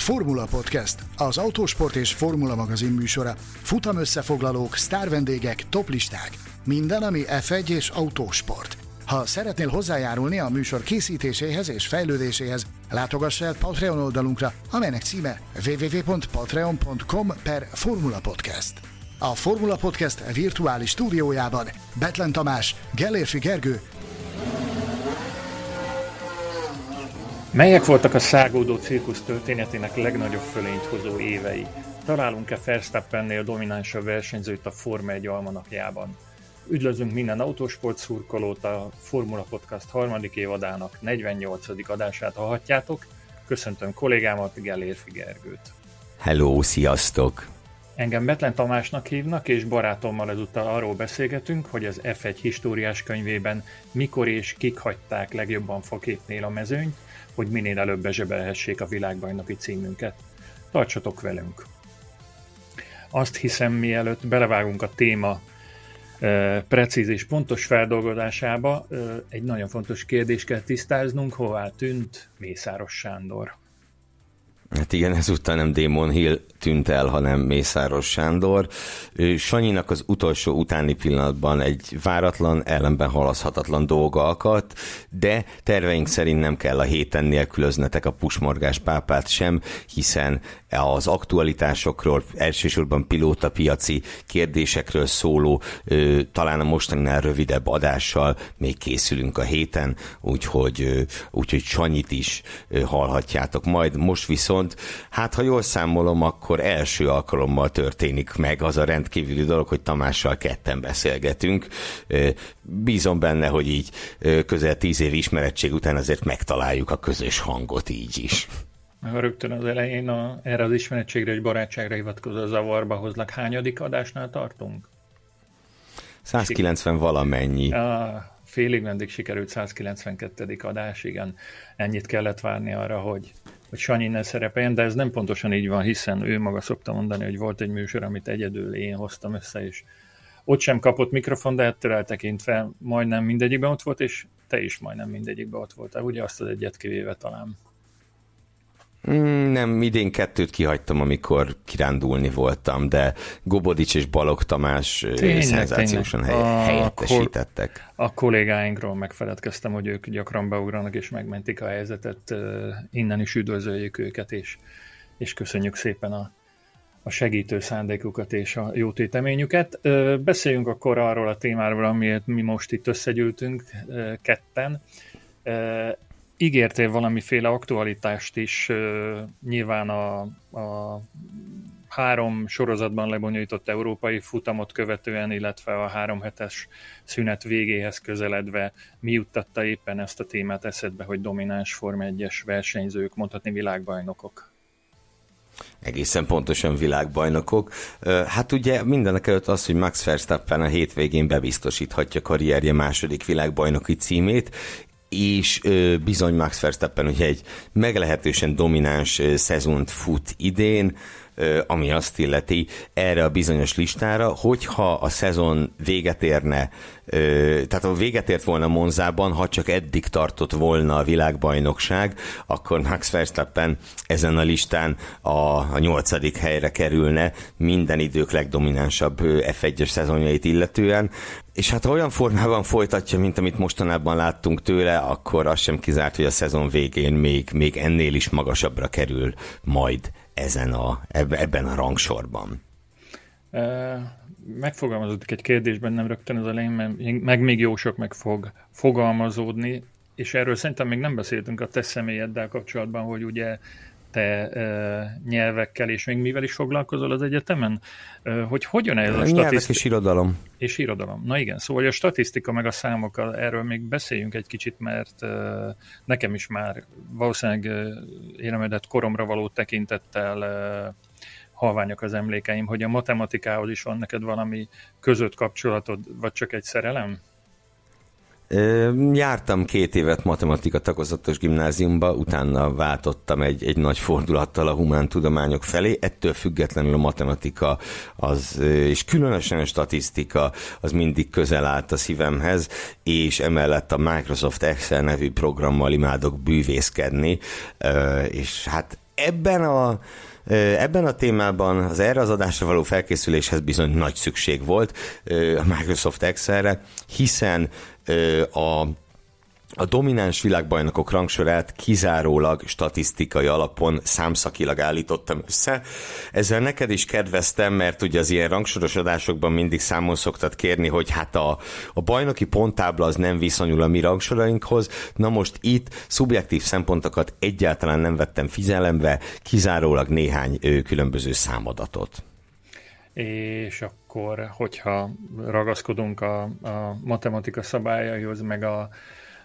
Formula Podcast, az autósport és formula magazin műsora. Futam összefoglalók, sztárvendégek, toplisták. Minden, ami F1 és autósport. Ha szeretnél hozzájárulni a műsor készítéséhez és fejlődéséhez, látogass el Patreon oldalunkra, amelynek címe www.patreon.com per Formula Podcast. A Formula Podcast virtuális stúdiójában Betlen Tamás, Gellérfi Gergő Melyek voltak a szágódó cirkusz történetének legnagyobb fölényt hozó évei? Találunk-e Verstappennél dominánsabb versenyzőt a Forma 1 almanapjában? Üdvözlünk minden autósport szurkolót a Formula Podcast harmadik évadának 48. adását hallhatjátok. Köszöntöm kollégámat, Gellér Figergőt. Hello, sziasztok! Engem Betlen Tamásnak hívnak, és barátommal ezúttal arról beszélgetünk, hogy az F1 históriás könyvében mikor és kik hagyták legjobban faképnél a mezőnyt, hogy minél előbb bezsebelhessék a világbajnoki címünket. Tartsatok velünk! Azt hiszem, mielőtt belevágunk a téma precíz és pontos feldolgozásába, egy nagyon fontos kérdést kell tisztáznunk, hová tűnt Mészáros Sándor. Hát igen, ezúttal nem Démon Hill tűnt el, hanem Mészáros Sándor. Sanyinak az utolsó utáni pillanatban egy váratlan, ellenben halaszhatatlan dolga akadt, de terveink szerint nem kell a héten nélkülöznetek a pusmorgás pápát sem, hiszen az aktualitásokról, elsősorban pilótapiaci kérdésekről szóló, talán a mostaninál rövidebb adással még készülünk a héten, úgyhogy, úgyhogy Sanyit is hallhatjátok majd. Most viszont, hát ha jól számolom, akkor első alkalommal történik meg az a rendkívüli dolog, hogy Tamással ketten beszélgetünk. Bízom benne, hogy így közel tíz év ismerettség után azért megtaláljuk a közös hangot így is. Rögtön az elején a, erre az ismerettségre és barátságra hivatkozó zavarba hozlak. Hányadik adásnál tartunk? 190 valamennyi. A, félig meddig sikerült 192. adás, igen. Ennyit kellett várni arra, hogy, hogy Sanyi ne szerepeljen, de ez nem pontosan így van, hiszen ő maga szokta mondani, hogy volt egy műsor, amit egyedül én hoztam össze, és ott sem kapott mikrofon, de ettől eltekintve majdnem mindegyikben ott volt, és te is majdnem mindegyikben ott voltál, ugye azt az egyet kivéve talán. Mm, nem, idén kettőt kihagytam, amikor kirándulni voltam, de Gobodics és Balog Tamás tényleg, szenzációsan tényleg. Hely, helyettesítettek. A, a kollégáinkról megfeledkeztem, hogy ők gyakran beugranak és megmentik a helyzetet. Innen is üdvözöljük őket, és, és köszönjük szépen a, a segítő szándékukat és a jó téteményüket. Beszéljünk akkor arról a témáról, amiért mi most itt összegyűltünk ketten ígértél valamiféle aktualitást is, nyilván a, a három sorozatban lebonyolított európai futamot követően, illetve a három hetes szünet végéhez közeledve mi juttatta éppen ezt a témát eszedbe, hogy domináns Form 1-es versenyzők, mondhatni világbajnokok? Egészen pontosan világbajnokok. Hát ugye mindenek előtt az, hogy Max Verstappen a hétvégén bebiztosíthatja karrierje második világbajnoki címét, és bizony Max Verstappen ugye egy meglehetősen domináns szezont fut idén, ami azt illeti erre a bizonyos listára, hogyha a szezon véget érne, tehát ha véget ért volna Monzában, ha csak eddig tartott volna a világbajnokság, akkor Max Verstappen ezen a listán a, a nyolcadik helyre kerülne minden idők legdominánsabb F1-es szezonjait illetően. És hát ha olyan formában folytatja, mint amit mostanában láttunk tőle, akkor az sem kizárt, hogy a szezon végén még, még ennél is magasabbra kerül majd ezen a, ebben a rangsorban. Megfogalmazódik egy kérdésben nem rögtön az elején, mert meg még jó sok meg fog fogalmazódni, és erről szerintem még nem beszéltünk a te személyeddel kapcsolatban, hogy ugye te e, nyelvekkel, és még mivel is foglalkozol az egyetemen? E, hogy hogyan ez a statisztika? Nyelvek és irodalom. És irodalom. Na igen, szóval a statisztika meg a számok, erről még beszéljünk egy kicsit, mert e, nekem is már valószínűleg e, éremedett koromra való tekintettel e, halványok az emlékeim, hogy a matematikához is van neked valami között kapcsolatod, vagy csak egy szerelem? Jártam két évet matematika tagozatos gimnáziumba, utána váltottam egy, egy nagy fordulattal a humántudományok felé, ettől függetlenül a matematika az, és különösen a statisztika az mindig közel állt a szívemhez, és emellett a Microsoft Excel nevű programmal imádok bűvészkedni, és hát ebben a Ebben a témában az erre az adásra való felkészüléshez bizony nagy szükség volt a Microsoft Excelre, hiszen a a domináns világbajnokok rangsorát kizárólag statisztikai alapon számszakilag állítottam össze. Ezzel neked is kedveztem, mert ugye az ilyen rangsoros adásokban mindig számon szoktad kérni, hogy hát a, a bajnoki ponttábla az nem viszonyul a mi rangsorainkhoz. Na most itt szubjektív szempontokat egyáltalán nem vettem figyelembe, kizárólag néhány ő, különböző számadatot. És akkor, hogyha ragaszkodunk a, a matematika szabályaihoz, meg a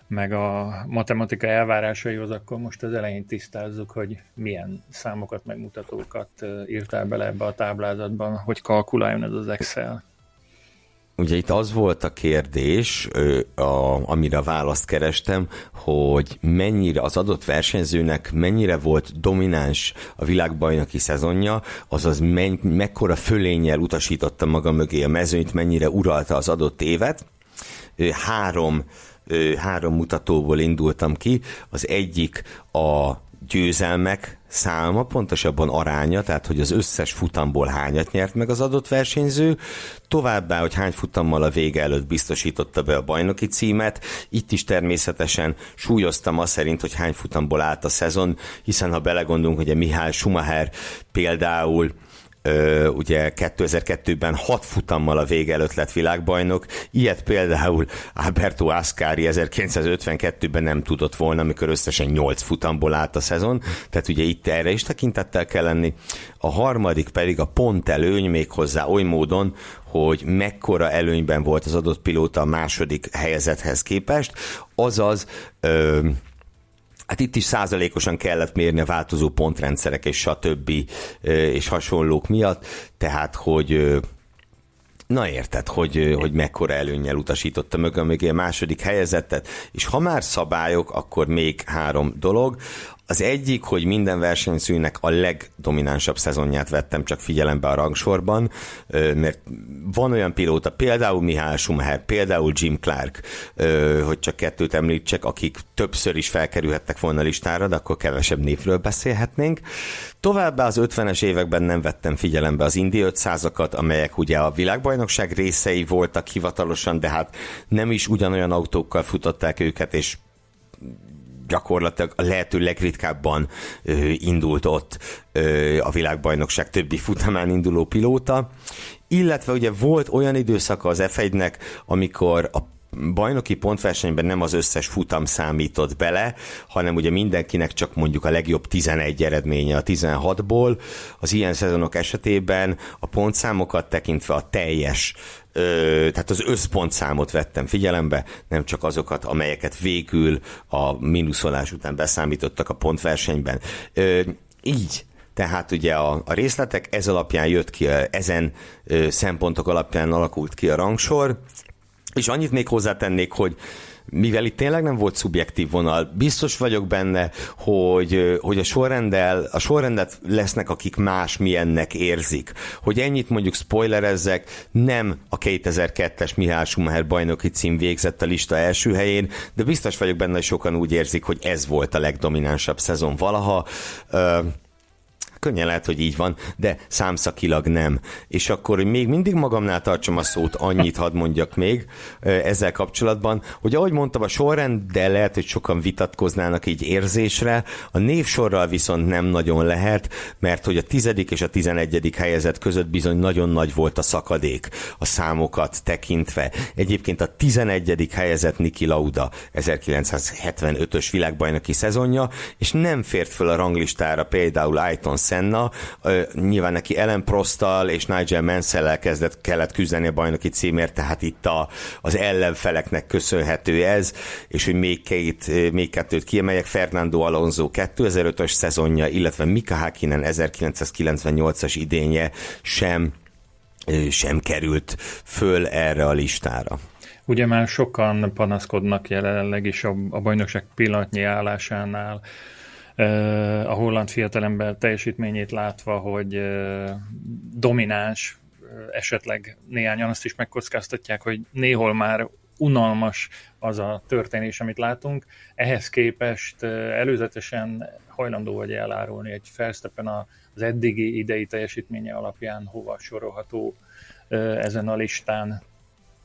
meg a matematika elvárásaihoz, akkor most az elején tisztázzuk, hogy milyen számokat, megmutatókat írtál bele ebbe a táblázatban, hogy kalkuláljon ez az Excel. Ugye itt az volt a kérdés, a, amire választ kerestem, hogy mennyire az adott versenyzőnek mennyire volt domináns a világbajnoki szezonja, azaz menny, mekkora fölényel utasította maga mögé a mezőnyt, mennyire uralta az adott évet. Három három mutatóból indultam ki. Az egyik a győzelmek száma, pontosabban aránya, tehát hogy az összes futamból hányat nyert meg az adott versenyző, továbbá, hogy hány futammal a vége előtt biztosította be a bajnoki címet, itt is természetesen súlyoztam azt szerint, hogy hány futamból állt a szezon, hiszen ha belegondolunk, hogy a Mihály Schumacher például ugye 2002-ben hat futammal a vége előtt lett világbajnok, ilyet például Alberto Ascari 1952-ben nem tudott volna, amikor összesen 8 futamból állt a szezon, tehát ugye itt erre is tekintettel kell lenni. A harmadik pedig a pont előny még hozzá oly módon, hogy mekkora előnyben volt az adott pilóta a második helyezethez képest, azaz ö, Hát itt is százalékosan kellett mérni a változó pontrendszerek és stb. és hasonlók miatt, tehát hogy Na érted, hogy, hogy mekkora előnyel utasította mögön még a második helyezettet, és ha már szabályok, akkor még három dolog. Az egyik, hogy minden versenyzőnek a legdominánsabb szezonját vettem csak figyelembe a rangsorban, mert van olyan pilóta, például Mihály Schumacher, például Jim Clark, hogy csak kettőt említsek, akik többször is felkerülhettek volna listára, de akkor kevesebb névről beszélhetnénk. Továbbá az 50-es években nem vettem figyelembe az Indi 500-akat, amelyek ugye a világbajnokság részei voltak hivatalosan, de hát nem is ugyanolyan autókkal futották őket, és gyakorlatilag a lehető legritkábban ö, indult ott ö, a világbajnokság többi futamán induló pilóta, illetve ugye volt olyan időszaka az F1-nek, amikor a bajnoki pontversenyben nem az összes futam számított bele, hanem ugye mindenkinek csak mondjuk a legjobb 11 eredménye a 16-ból. Az ilyen szezonok esetében a pontszámokat tekintve a teljes tehát az összpontszámot vettem figyelembe, nem csak azokat, amelyeket végül a mínuszolás után beszámítottak a pontversenyben. Így tehát ugye a, a részletek ez alapján jött ki, ezen szempontok alapján alakult ki a rangsor, és annyit még hozzátennék, hogy mivel itt tényleg nem volt szubjektív vonal, biztos vagyok benne, hogy, hogy a sorrendel, a sorrendet lesznek, akik más milyennek érzik. Hogy ennyit mondjuk spoilerezzek, nem a 2002-es Mihály Schumacher bajnoki cím végzett a lista első helyén, de biztos vagyok benne, hogy sokan úgy érzik, hogy ez volt a legdominánsabb szezon valaha. Könnyen lehet, hogy így van, de számszakilag nem. És akkor, még mindig magamnál tartsam a szót, annyit hadd mondjak még ezzel kapcsolatban, hogy ahogy mondtam, a sorrend, de lehet, hogy sokan vitatkoznának így érzésre, a névsorral viszont nem nagyon lehet, mert hogy a tizedik és a tizenegyedik helyezett között bizony nagyon nagy volt a szakadék a számokat tekintve. Egyébként a tizenegyedik helyezett Niki Lauda 1975-ös világbajnoki szezonja, és nem fért föl a ranglistára például Ayton Senna, nyilván neki Ellen Prostal és Nigel Mansell kezdett, kellett küzdeni a bajnoki címért, tehát itt a, az ellenfeleknek köszönhető ez, és hogy még, két, még kettőt kiemeljek, Fernando Alonso 2005-ös szezonja, illetve Mika Hakkinen 1998-as idénye sem sem került föl erre a listára. Ugye már sokan panaszkodnak jelenleg is a, a bajnokság pillanatnyi állásánál, a holland fiatalember teljesítményét látva, hogy domináns, esetleg néhányan azt is megkockáztatják, hogy néhol már unalmas az a történés, amit látunk. Ehhez képest előzetesen hajlandó vagy elárulni egy Verstappen az eddigi idei teljesítménye alapján hova sorolható ezen a listán.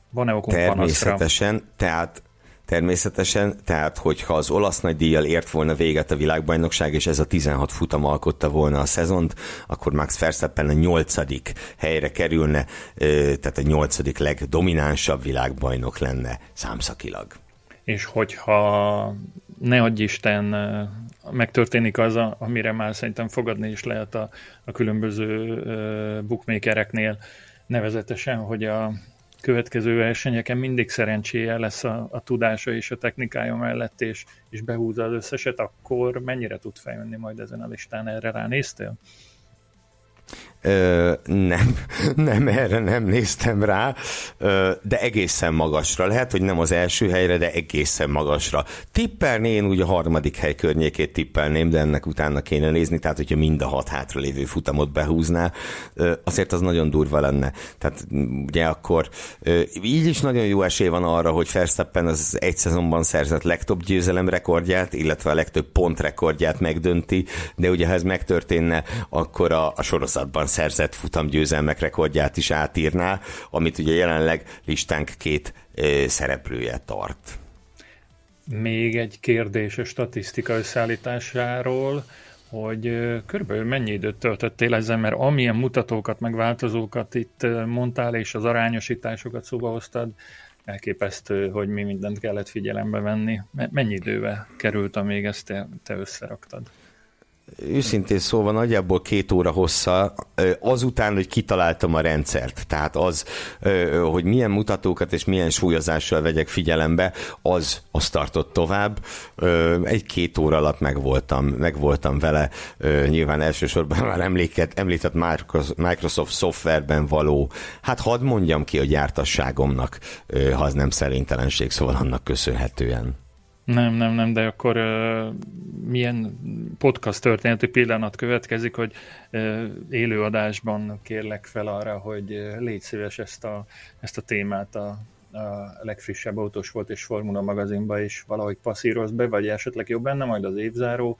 Van-e okunk Természetesen, panaszra? tehát Természetesen, tehát hogyha az olasz nagydíjjal ért volna véget a világbajnokság, és ez a 16 futam alkotta volna a szezont, akkor Max Verstappen a nyolcadik helyre kerülne, tehát a nyolcadik legdominánsabb világbajnok lenne számszakilag. És hogyha ne adj Isten, megtörténik az, amire már szerintem fogadni is lehet a, a különböző bookmakereknél, nevezetesen, hogy a, következő versenyeken mindig szerencséje lesz a, a tudása és a technikája mellett, és, és behúzza az összeset, akkor mennyire tud fejönni majd ezen a listán? Erre ránéztél? Ö, nem, nem, erre nem néztem rá, ö, de egészen magasra. Lehet, hogy nem az első helyre, de egészen magasra. Tippelni én úgy a harmadik hely környékét tippelném, de ennek utána kéne nézni, tehát hogyha mind a hat hátralévő futamot behúzná, ö, azért az nagyon durva lenne. Tehát ugye akkor ö, így is nagyon jó esély van arra, hogy Verstappen az egy szezonban szerzett legtöbb győzelem rekordját, illetve a legtöbb pont rekordját megdönti, de ugye ha ez megtörténne, akkor a, a sorozatban szerzett futamgyőzelmek rekordját is átírná, amit ugye jelenleg listánk két szereplője tart. Még egy kérdés a statisztika összeállításáról, hogy körülbelül mennyi időt töltöttél ezzel, mert amilyen mutatókat, meg változókat itt mondtál, és az arányosításokat szóba hoztad, elképesztő, hogy mi mindent kellett figyelembe venni. Mennyi időbe került, amíg ezt te, te összeraktad? Őszintén szóval nagyjából két óra hossza, azután, hogy kitaláltam a rendszert, tehát az, hogy milyen mutatókat és milyen súlyozással vegyek figyelembe, az, az tartott tovább. Egy-két óra alatt megvoltam, megvoltam vele, nyilván elsősorban már emléket, említett Microsoft szoftverben való, hát hadd mondjam ki a gyártasságomnak, ha az nem szerintelenség, szóval annak köszönhetően. Nem, nem, nem, de akkor uh, milyen podcast történeti pillanat következik, hogy uh, élőadásban kérlek fel arra, hogy uh, légy szíves ezt a, ezt a témát a, a legfrissebb autós volt és Formula magazinba is valahogy passzíroz be, vagy esetleg jobb benne majd az évzáró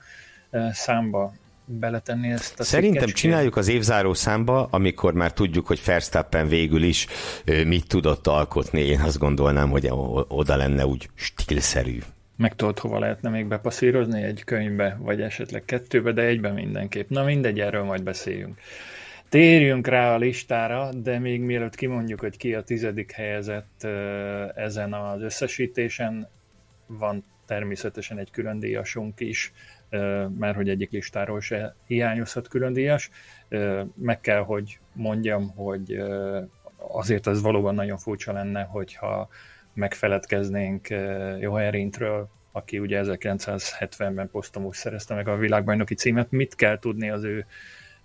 uh, számba beletenni ezt a Szerintem szikkecskét? csináljuk az évzáró számba, amikor már tudjuk, hogy Verstappen végül is mit tudott alkotni. Én azt gondolnám, hogy oda lenne úgy stílszerű. Meg tudod, hova lehetne még bepasszírozni? Egy könyvbe, vagy esetleg kettőbe, de egybe mindenképp. Na mindegy, erről majd beszéljünk. Térjünk rá a listára, de még mielőtt kimondjuk, hogy ki a tizedik helyezett ezen az összesítésen, van természetesen egy külön díjasunk is, mert hogy egyik listáról se hiányozhat külön díjas. Meg kell, hogy mondjam, hogy azért ez valóban nagyon furcsa lenne, hogyha megfeledkeznénk eh, Johan Rintről, aki ugye 1970-ben posztomús szerezte meg a világbajnoki címet. Mit kell tudni az ő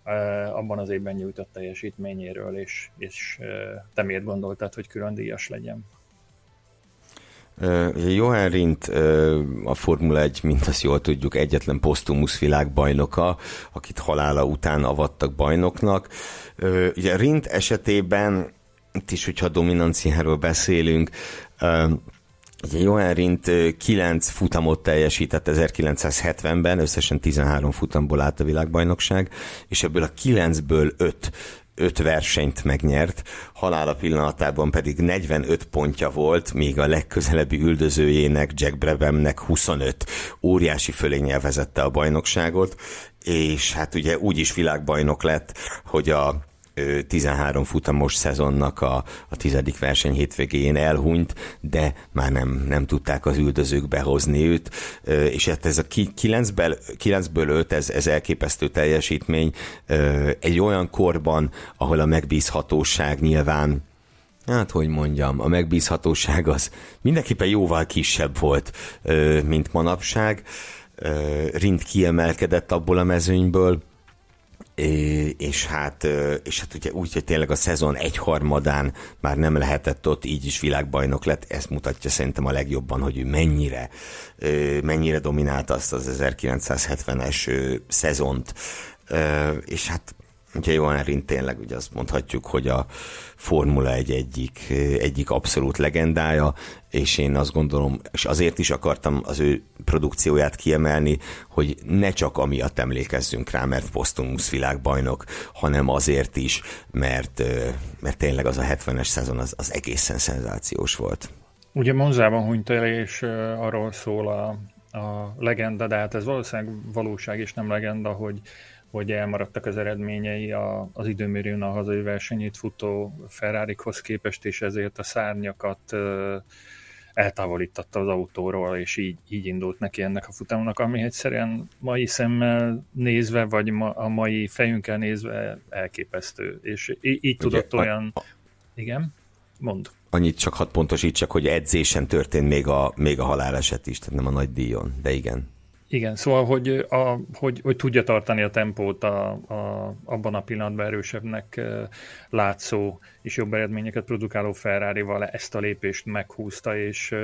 eh, abban az évben nyújtott teljesítményéről, és, és eh, te miért gondoltad, hogy külön díjas legyen? Johan Rindt a Formula 1, mint azt jól tudjuk, egyetlen posztumusz világbajnoka, akit halála után avattak bajnoknak. Uh, ugye Rindt esetében itt is, hogyha dominanciáról beszélünk, Ugye Johan Rindt 9 futamot teljesített 1970-ben, összesen 13 futamból állt a világbajnokság, és ebből a 9-ből 5 öt versenyt megnyert, halála pillanatában pedig 45 pontja volt, míg a legközelebbi üldözőjének, Jack Brabhamnek 25 óriási fölényel vezette a bajnokságot, és hát ugye úgy is világbajnok lett, hogy a 13 futamos szezonnak a, a tizedik verseny hétvégén elhunyt, de már nem, nem tudták az üldözők behozni őt, és hát ez a 9-ből, 9-ből 5, ez, ez elképesztő teljesítmény. Egy olyan korban, ahol a megbízhatóság nyilván hát hogy mondjam, a megbízhatóság az mindenképpen jóval kisebb volt, mint manapság. Rind kiemelkedett abból a mezőnyből, és hát, és hát ugye úgy, hogy tényleg a szezon egyharmadán már nem lehetett ott, így is világbajnok lett, ezt mutatja szerintem a legjobban, hogy ő mennyire, mennyire dominálta azt az 1970-es szezont, és hát ugye Johan Rindt tényleg ugye azt mondhatjuk, hogy a Formula egy egyik, egyik abszolút legendája, és én azt gondolom, és azért is akartam az ő produkcióját kiemelni, hogy ne csak amiatt emlékezzünk rá, mert posztumusz világbajnok, hanem azért is, mert, mert tényleg az a 70-es szezon az, az egészen szenzációs volt. Ugye Monzában hunyt el, és arról szól a, a legenda, de hát ez valószínűleg valóság és nem legenda, hogy hogy elmaradtak az eredményei a, az időmérőn a hazai versenyét futó Ferrari-hoz képest, és ezért a szárnyakat eltávolította az autóról, és így, így indult neki ennek a futamnak, ami egyszerűen mai szemmel nézve, vagy ma, a mai fejünkkel nézve elképesztő. És így, így tudott Ugye, olyan... A... Igen? Mond. Annyit csak hat pontosítsak, hogy edzésen történt még a, még a haláleset is, tehát nem a nagy díjon, de igen. Igen, szóval, hogy, a, hogy, hogy tudja tartani a tempót a, a, abban a pillanatban erősebbnek látszó és jobb eredményeket produkáló Ferrari-val ezt a lépést meghúzta, és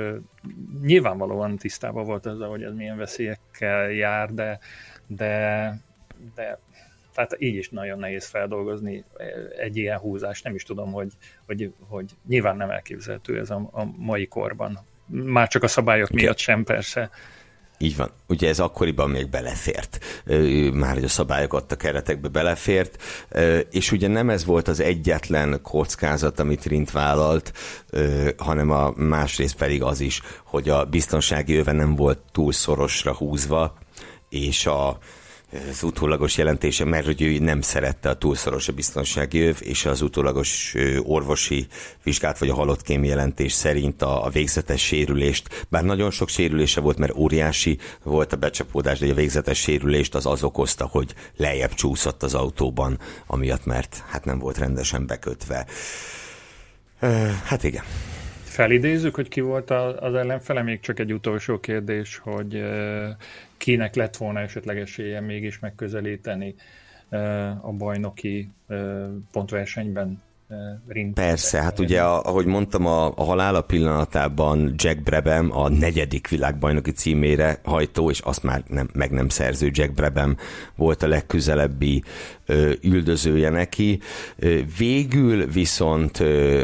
nyilvánvalóan tisztában volt ezzel, hogy ez milyen veszélyekkel jár, de, de, de tehát így is nagyon nehéz feldolgozni egy ilyen húzást. Nem is tudom, hogy, hogy, hogy nyilván nem elképzelhető ez a, a mai korban. Már csak a szabályok miatt sem persze, így van. Ugye ez akkoriban még belefért. Már hogy a szabályok ott a keretekbe belefért, és ugye nem ez volt az egyetlen kockázat, amit Rint vállalt, hanem a másrészt pedig az is, hogy a biztonsági öve nem volt túl szorosra húzva, és a az utólagos jelentése, mert hogy ő nem szerette a túlszoros a biztonsági öv, és az utólagos orvosi vizsgát, vagy a halott kém jelentés szerint a, a végzetes sérülést, bár nagyon sok sérülése volt, mert óriási volt a becsapódás, de a végzetes sérülést az az okozta, hogy lejjebb csúszott az autóban, amiatt, mert hát nem volt rendesen bekötve. Hát igen. Felidézzük, hogy ki volt az ellenfele? Még csak egy utolsó kérdés, hogy kinek lett volna esetleg esélye mégis megközelíteni a bajnoki pontversenyben Rint. Persze, hát ugye, ahogy mondtam, a, a halála pillanatában Jack Brabham a negyedik világbajnoki címére hajtó, és azt már nem, meg nem szerző Jack Brabham volt a legközelebbi ö, üldözője neki. Végül viszont ö,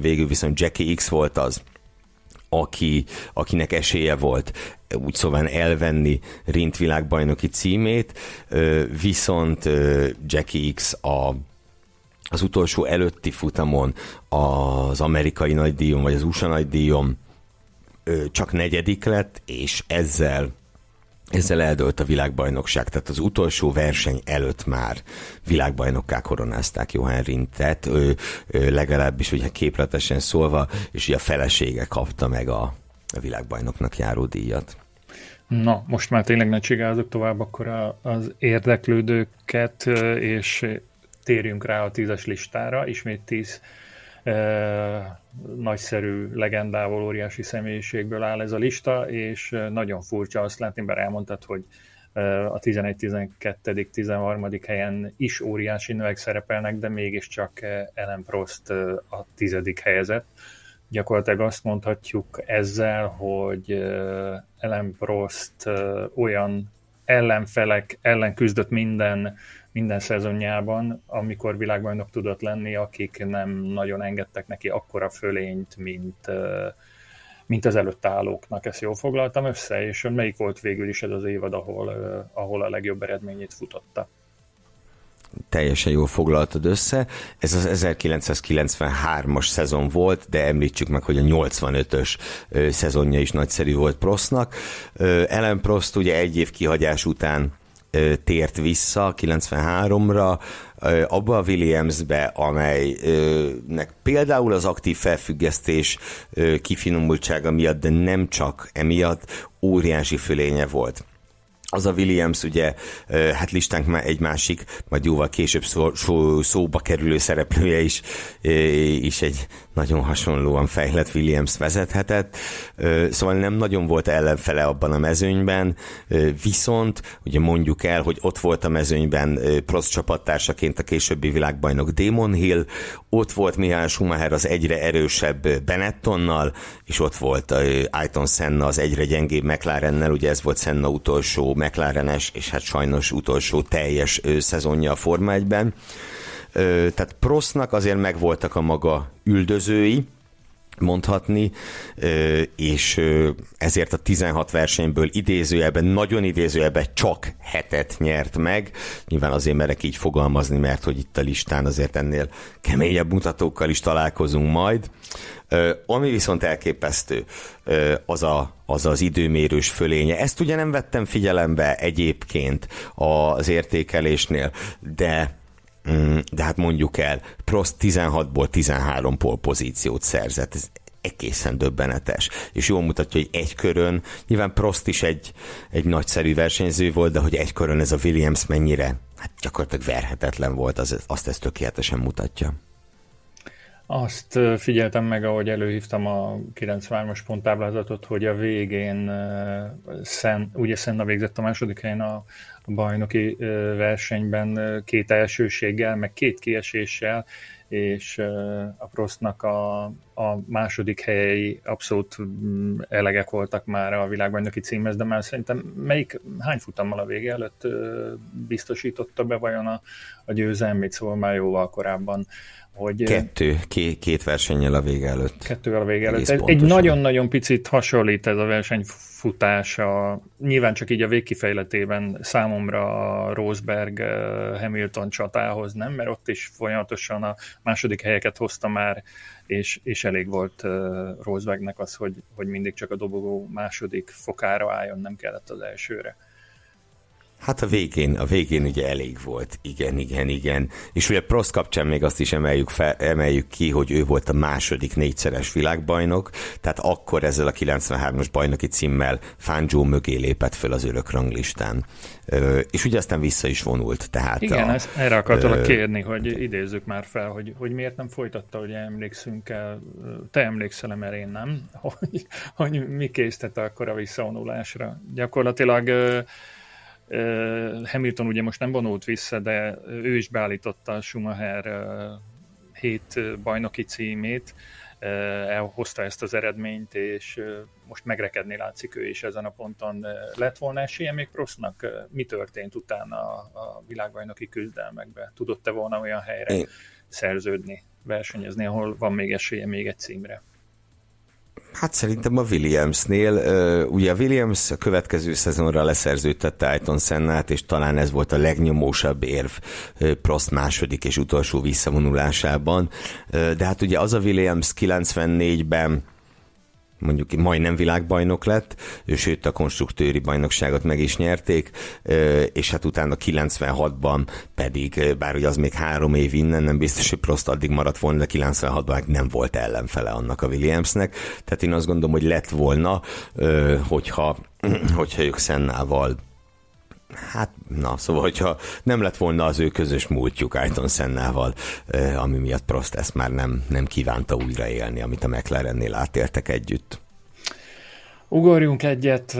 végül viszont Jackie X volt az, aki, akinek esélye volt úgy szóval elvenni Rint világbajnoki címét, viszont Jackie X a az utolsó előtti futamon az amerikai nagydíjon, vagy az USA nagydíjon csak negyedik lett, és ezzel ezzel eldőlt a világbajnokság, tehát az utolsó verseny előtt már világbajnokká koronázták Johan Rintet, ő, ő legalábbis ugye képletesen szólva, és ugye a felesége kapta meg a, a világbajnoknak járó díjat. Na, most már tényleg ne csigázok tovább akkor az érdeklődőket, és térjünk rá a tízes listára, ismét tíz e, nagyszerű legendával, óriási személyiségből áll ez a lista, és nagyon furcsa azt látni, bár elmondtad, hogy a 11, 12, 13. helyen is óriási növek szerepelnek, de mégiscsak Ellen Prost a tizedik helyezett. Gyakorlatilag azt mondhatjuk ezzel, hogy Ellen Prost olyan ellenfelek ellen küzdött minden minden szezonjában, amikor világbajnok tudott lenni, akik nem nagyon engedtek neki akkora fölényt, mint, mint az előtt állóknak. Ezt jól foglaltam össze, és melyik volt végül is ez az évad, ahol, ahol a legjobb eredményét futotta? teljesen jól foglaltad össze. Ez az 1993-as szezon volt, de említsük meg, hogy a 85-ös szezonja is nagyszerű volt Prostnak. Ellen Prost ugye egy év kihagyás után tért vissza 93-ra, abba a Williamsbe, amelynek például az aktív felfüggesztés kifinomultsága miatt, de nem csak emiatt óriási fölénye volt. Az a Williams ugye, hát listánk már egy másik, majd jóval később szó, szó, szóba kerülő szereplője is, is egy nagyon hasonlóan fejlett Williams vezethetett, szóval nem nagyon volt ellenfele abban a mezőnyben, viszont ugye mondjuk el, hogy ott volt a mezőnyben Prost csapattársaként a későbbi világbajnok Damon Hill, ott volt Mihály Schumacher az egyre erősebb Benettonnal, és ott volt Ayton Senna az egyre gyengébb McLarennel, ugye ez volt Senna utolsó McLarenes, és hát sajnos utolsó teljes szezonja a Forma 1-ben. Tehát Prostnak azért megvoltak a maga üldözői, mondhatni, és ezért a 16 versenyből idézőjelben, nagyon idézőjelben csak hetet nyert meg. Nyilván azért merek így fogalmazni, mert hogy itt a listán azért ennél keményebb mutatókkal is találkozunk majd. Ami viszont elképesztő, az, a, az az időmérős fölénye. Ezt ugye nem vettem figyelembe egyébként az értékelésnél, de de hát mondjuk el, Prost 16-ból 13 pol pozíciót szerzett. Ez egészen döbbenetes. És jól mutatja, hogy egy körön, nyilván Prost is egy, egy nagyszerű versenyző volt, de hogy egy körön ez a Williams mennyire, hát gyakorlatilag verhetetlen volt, az, azt ez tökéletesen mutatja. Azt figyeltem meg, ahogy előhívtam a 93-as ponttáblázatot, hogy a végén Szen, ugye Senna végzett a második helyen a, bajnoki versenyben két elsőséggel, meg két kieséssel, és a Prostnak a, a második helyei abszolút mm, elegek voltak már a világbajnoki címhez, de már szerintem melyik, hány futammal a vége előtt biztosította be vajon a, a győzelmét, szóval már jóval korábban hogy... Kettő, két, két versennyel a vége előtt. Kettővel a vége előtt. Egy nagyon-nagyon picit hasonlít ez a versenyfutás, a, nyilván csak így a végkifejletében számomra a Rosberg-Hamilton csatához, nem? Mert ott is folyamatosan a második helyeket hozta már, és, és elég volt Rosbergnek az, hogy, hogy mindig csak a dobogó második fokára álljon, nem kellett az elsőre. Hát a végén, a végén ugye elég volt. Igen, igen, igen. És ugye Prost kapcsán még azt is emeljük, fel, emeljük ki, hogy ő volt a második négyszeres világbajnok, tehát akkor ezzel a 93-as bajnoki címmel Fangio mögé lépett föl az örök ranglistán. Ö, és ugye aztán vissza is vonult. Tehát igen, a, ezt, erre akartalak ö, kérni, hogy idézzük már fel, hogy, hogy miért nem folytatta, hogy emlékszünk el, te emlékszel mert én nem, hogy, hogy mi készítette akkor a visszavonulásra. Gyakorlatilag Hamilton ugye most nem vonult vissza, de ő is beállította Schumacher hét bajnoki címét, elhozta ezt az eredményt, és most megrekedni látszik ő is ezen a ponton. Lett volna esélye még Prostnak? Mi történt utána a világbajnoki küzdelmekbe? Tudott-e volna olyan helyre Én... szerződni, versenyezni, ahol van még esélye még egy címre? Hát szerintem a Williamsnél, ugye a Williams a következő szezonra leszerződtette Ayton Sennát, és talán ez volt a legnyomósabb érv Prost második és utolsó visszavonulásában, de hát ugye az a Williams 94-ben mondjuk majdnem világbajnok lett, sőt a konstruktőri bajnokságot meg is nyerték, és hát utána 96-ban pedig, bár ugye az még három év innen, nem biztos, hogy Prost addig maradt volna, de 96-ban nem volt ellenfele annak a Williamsnek, tehát én azt gondolom, hogy lett volna, hogyha, hogyha ők Szennával Hát, na, szóval, hogyha nem lett volna az ő közös múltjuk Ayton Sennával, ami miatt Prost ezt már nem, nem kívánta újraélni, amit a McLarennél átértek együtt. Ugorjunk egyet,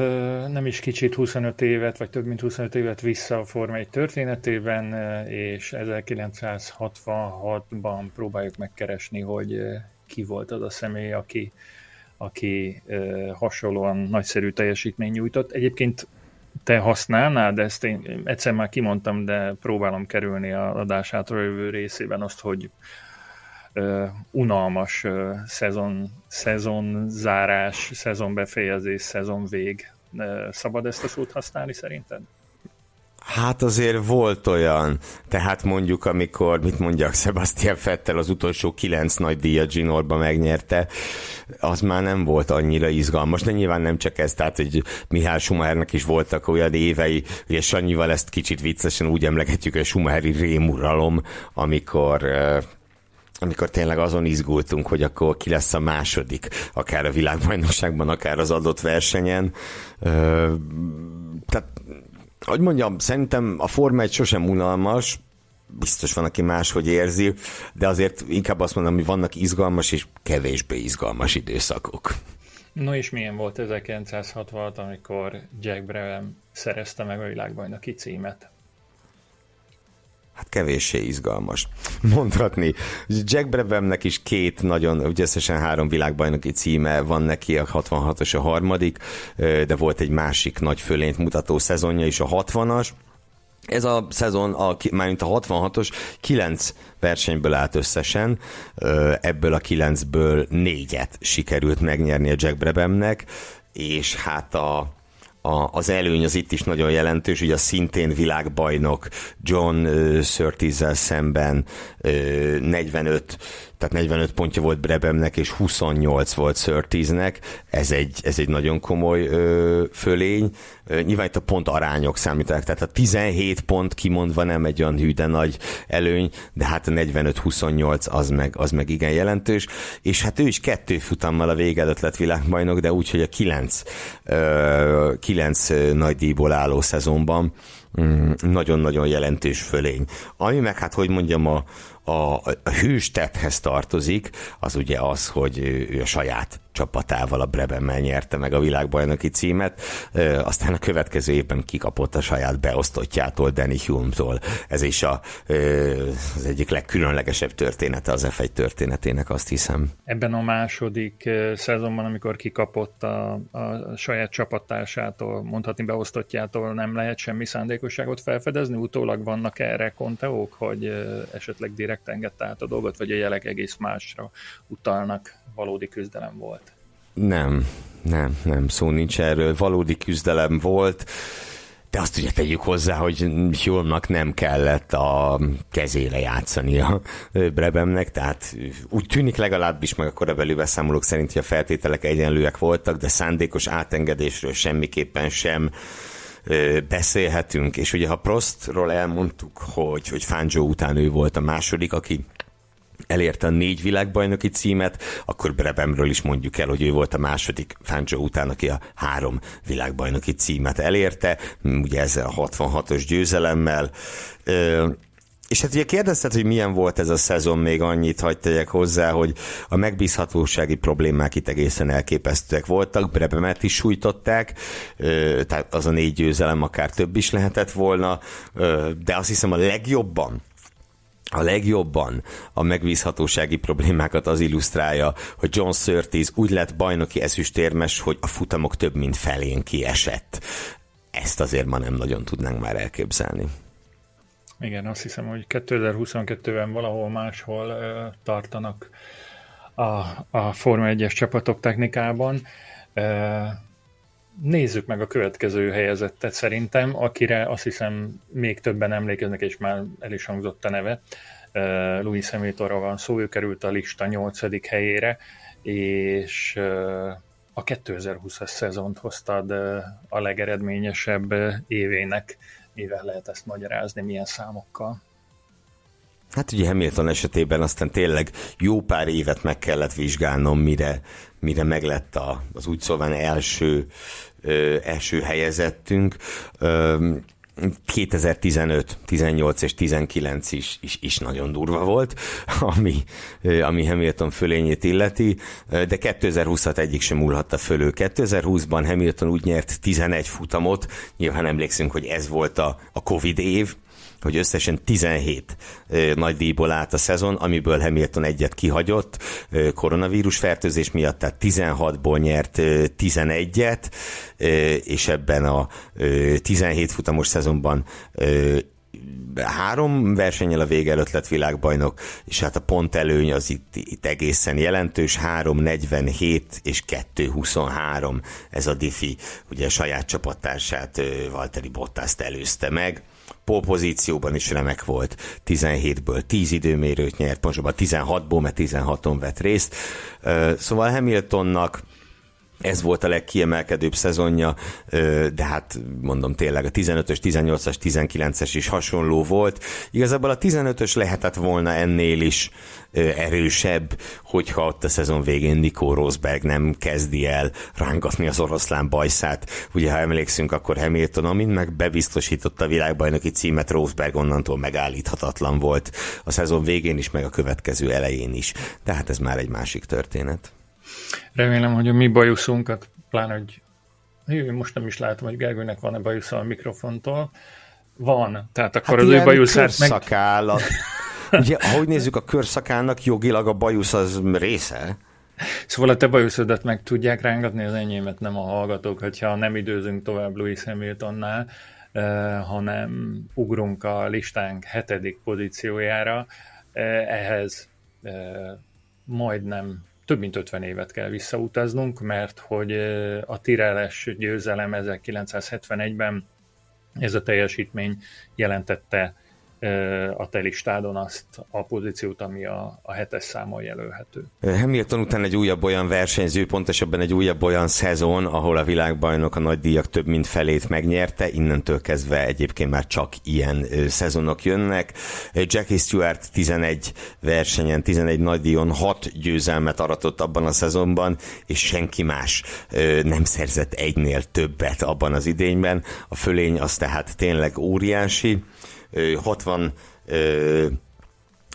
nem is kicsit 25 évet, vagy több mint 25 évet vissza a Forma 1 történetében, és 1966-ban próbáljuk megkeresni, hogy ki volt az a személy, aki, aki hasonlóan nagyszerű teljesítmény nyújtott. Egyébként te használnád ezt? Én egyszer már kimondtam, de próbálom kerülni a adásától jövő részében azt, hogy uh, unalmas uh, szezon, szezon zárás, szezon befejezés, szezon vég. Uh, szabad ezt a szót használni szerinted? Hát azért volt olyan, tehát mondjuk amikor, mit mondjak, Sebastian Fettel az utolsó kilenc nagy díjat Ginorba megnyerte, az már nem volt annyira izgalmas, de nyilván nem csak ez, tehát hogy Mihály Schumachernek is voltak olyan évei, ugye Sanyival ezt kicsit viccesen úgy emlegetjük, hogy Schumacheri rémuralom, amikor amikor tényleg azon izgultunk, hogy akkor ki lesz a második, akár a világbajnokságban, akár az adott versenyen. Tehát hogy mondjam, szerintem a Forma egy sosem unalmas, biztos van, aki máshogy érzi, de azért inkább azt mondom, hogy vannak izgalmas és kevésbé izgalmas időszakok. No és milyen volt 1960, amikor Jack Brabham szerezte meg a világbajnoki címet? Hát kevéssé izgalmas. Mondhatni. Jack Brabhamnek is két nagyon, ugye összesen három világbajnoki címe van neki, a 66-os a harmadik, de volt egy másik nagy fölényt mutató szezonja is, a 60-as, Ez a szezon, a, mármint a 66-os, 9 versenyből állt összesen, ebből a 9-ből négyet sikerült megnyerni a Jack Brabhamnek, és hát a, a, az előny az itt is nagyon jelentős, ugye a szintén világbajnok John uh, Surtees szemben uh, 45 tehát 45 pontja volt Brebemnek, és 28 volt Surteesnek, ez egy, ez egy nagyon komoly ö, fölény. Ö, nyilván itt a pont arányok számítanak, tehát a 17 pont kimondva nem egy olyan hű, nagy előny, de hát a 45-28 az meg, az meg igen jelentős, és hát ő is kettő futammal a vége előtt lett világbajnok, de úgy, hogy a 9, ö, 9 nagy díjból álló szezonban mm, nagyon-nagyon jelentős fölény. Ami meg hát, hogy mondjam, a, a, a hőstethez tartozik, az ugye az, hogy ő a saját csapatával, a Brebemmel nyerte meg a világbajnoki címet, aztán a következő évben kikapott a saját beosztottjától, Danny Hume-tól. Ez is a, az egyik legkülönlegesebb története az F1 történetének, azt hiszem. Ebben a második szezonban, amikor kikapott a, a saját csapattársától, mondhatni beosztottjától, nem lehet semmi szándékosságot felfedezni? Utólag vannak erre konteók, hogy esetleg direkt engedte át a dolgot, vagy a jelek egész másra utalnak, valódi küzdelem volt? Nem, nem, nem, szó nincs erről. Valódi küzdelem volt, de azt ugye tegyük hozzá, hogy Hjulmnak nem kellett a kezére játszani a Brebemnek, tehát úgy tűnik legalábbis, meg a korabeli beszámolók szerint, hogy a feltételek egyenlőek voltak, de szándékos átengedésről semmiképpen sem beszélhetünk, és ugye ha Prostról elmondtuk, hogy, hogy Fangio után ő volt a második, aki elérte a négy világbajnoki címet, akkor Brebemről is mondjuk el, hogy ő volt a második Fangio után, aki a három világbajnoki címet elérte, ugye ezzel a 66-os győzelemmel. És hát ugye kérdezted, hogy milyen volt ez a szezon, még annyit hagyd tegyek hozzá, hogy a megbízhatósági problémák itt egészen elképesztőek voltak, Brebemet is sújtották, tehát az a négy győzelem akár több is lehetett volna, de azt hiszem a legjobban a legjobban a megbízhatósági problémákat az illusztrálja, hogy John Surtees úgy lett bajnoki ezüstérmes, hogy a futamok több mint felén kiesett. Ezt azért ma nem nagyon tudnánk már elképzelni. Igen, azt hiszem, hogy 2022-ben valahol máshol uh, tartanak a, a Forma 1-es csapatok technikában. Uh, nézzük meg a következő helyezettet szerintem, akire azt hiszem még többen emlékeznek, és már el is hangzott a neve. Louis Hamiltonról van szó, ő került a lista 8. helyére, és a 2020-as szezont hoztad a legeredményesebb évének. Mivel lehet ezt magyarázni, milyen számokkal? Hát ugye Hamilton esetében aztán tényleg jó pár évet meg kellett vizsgálnom, mire, mire meglett a, az úgy szóval első, ö, első helyezettünk. Ö, 2015, 18 és 19 is, is, is nagyon durva volt, ami, ami Hamilton fölényét illeti, de 2020-at egyik sem múlhatta fölő. 2020-ban Hamilton úgy nyert 11 futamot, nyilván emlékszünk, hogy ez volt a, a Covid év, hogy összesen 17 nagy díjból állt a szezon, amiből Hamilton egyet kihagyott koronavírus fertőzés miatt, tehát 16-ból nyert 11-et, és ebben a 17 futamos szezonban három versenyel a vége előtt lett világbajnok, és hát a pont előny az itt, itt egészen jelentős, 3.47 és 2.23 ez a diffi, ugye a saját csapattársát Valtteri Bottaszt előzte meg, polpozícióban is remek volt. 17-ből 10 időmérőt nyert, pontosabban 16-ból, mert 16-on vett részt. Szóval Hamiltonnak ez volt a legkiemelkedőbb szezonja, de hát mondom tényleg a 15-ös, 18-as, 19-es is hasonló volt. Igazából a 15-ös lehetett volna ennél is erősebb, hogyha ott a szezon végén Nico Rosberg nem kezdi el rángatni az oroszlán bajszát. Ugye, ha emlékszünk, akkor Hamilton, amint meg bebiztosította a világbajnoki címet, Rosberg onnantól megállíthatatlan volt a szezon végén is, meg a következő elején is. De hát ez már egy másik történet. Remélem, hogy a mi bajuszunkat, pláne, hogy Hű, most nem is látom, hogy Gergőnek van-e bajusza a mikrofontól. Van, tehát akkor hát az ő bajuszát meg... Ugye, ahogy nézzük, a körszakának jogilag a bajusz az része. Szóval a te bajuszodat meg tudják rángatni, az enyémet nem a hallgatók, hogyha nem időzünk tovább Louis Hamiltonnál. hanem ugrunk a listánk hetedik pozíciójára, ehhez majdnem több mint 50 évet kell visszautaznunk, mert hogy a Tireles győzelem 1971-ben ez a teljesítmény jelentette a te listádon azt a pozíciót, ami a, a hetes számon jelölhető. Hamilton után egy újabb olyan versenyző, pontosabban egy újabb olyan szezon, ahol a világbajnok a nagy díjak több mint felét megnyerte, innentől kezdve egyébként már csak ilyen szezonok jönnek. Jackie Stewart 11 versenyen, 11 nagy díjon 6 győzelmet aratott abban a szezonban, és senki más nem szerzett egynél többet abban az idényben. A fölény az tehát tényleg óriási. 60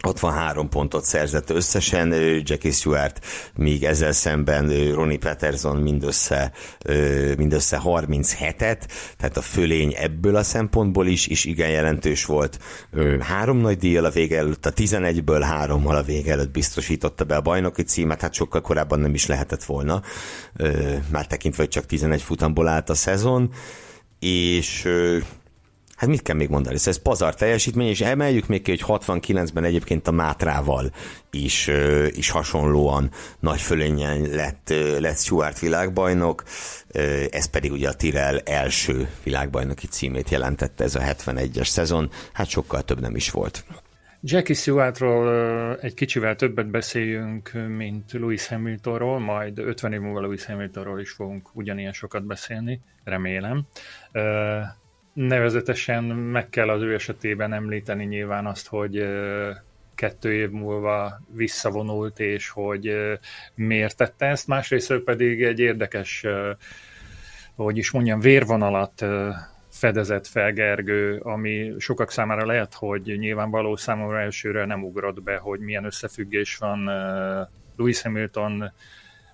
63 pontot szerzett összesen, Jackie Stewart, míg ezzel szemben Ronnie Peterson mindössze, mindössze 37-et, tehát a fölény ebből a szempontból is, is igen jelentős volt. Három nagy díjjal a vége előtt, a 11-ből hárommal a vége előtt biztosította be a bajnoki címet, hát sokkal korábban nem is lehetett volna, már tekintve, hogy csak 11 futamból állt a szezon, és hát mit kell még mondani? Szóval ez pazar teljesítmény, és emeljük még ki, hogy 69-ben egyébként a Mátrával is, is hasonlóan nagy fölényen lett, lett Stuart világbajnok, ez pedig ugye a Tirel első világbajnoki címét jelentette ez a 71-es szezon, hát sokkal több nem is volt. Jackie Stewartról egy kicsivel többet beszéljünk, mint Louis Hamiltonról, majd 50 év múlva Louis Hamiltonról is fogunk ugyanilyen sokat beszélni, remélem. Nevezetesen meg kell az ő esetében említeni nyilván azt, hogy kettő év múlva visszavonult, és hogy miért tette ezt. Másrészt pedig egy érdekes, hogy is mondjam, vérvonalat fedezett fel Gergő, ami sokak számára lehet, hogy nyilvánvaló számomra elsőre nem ugrott be, hogy milyen összefüggés van Louis Hamilton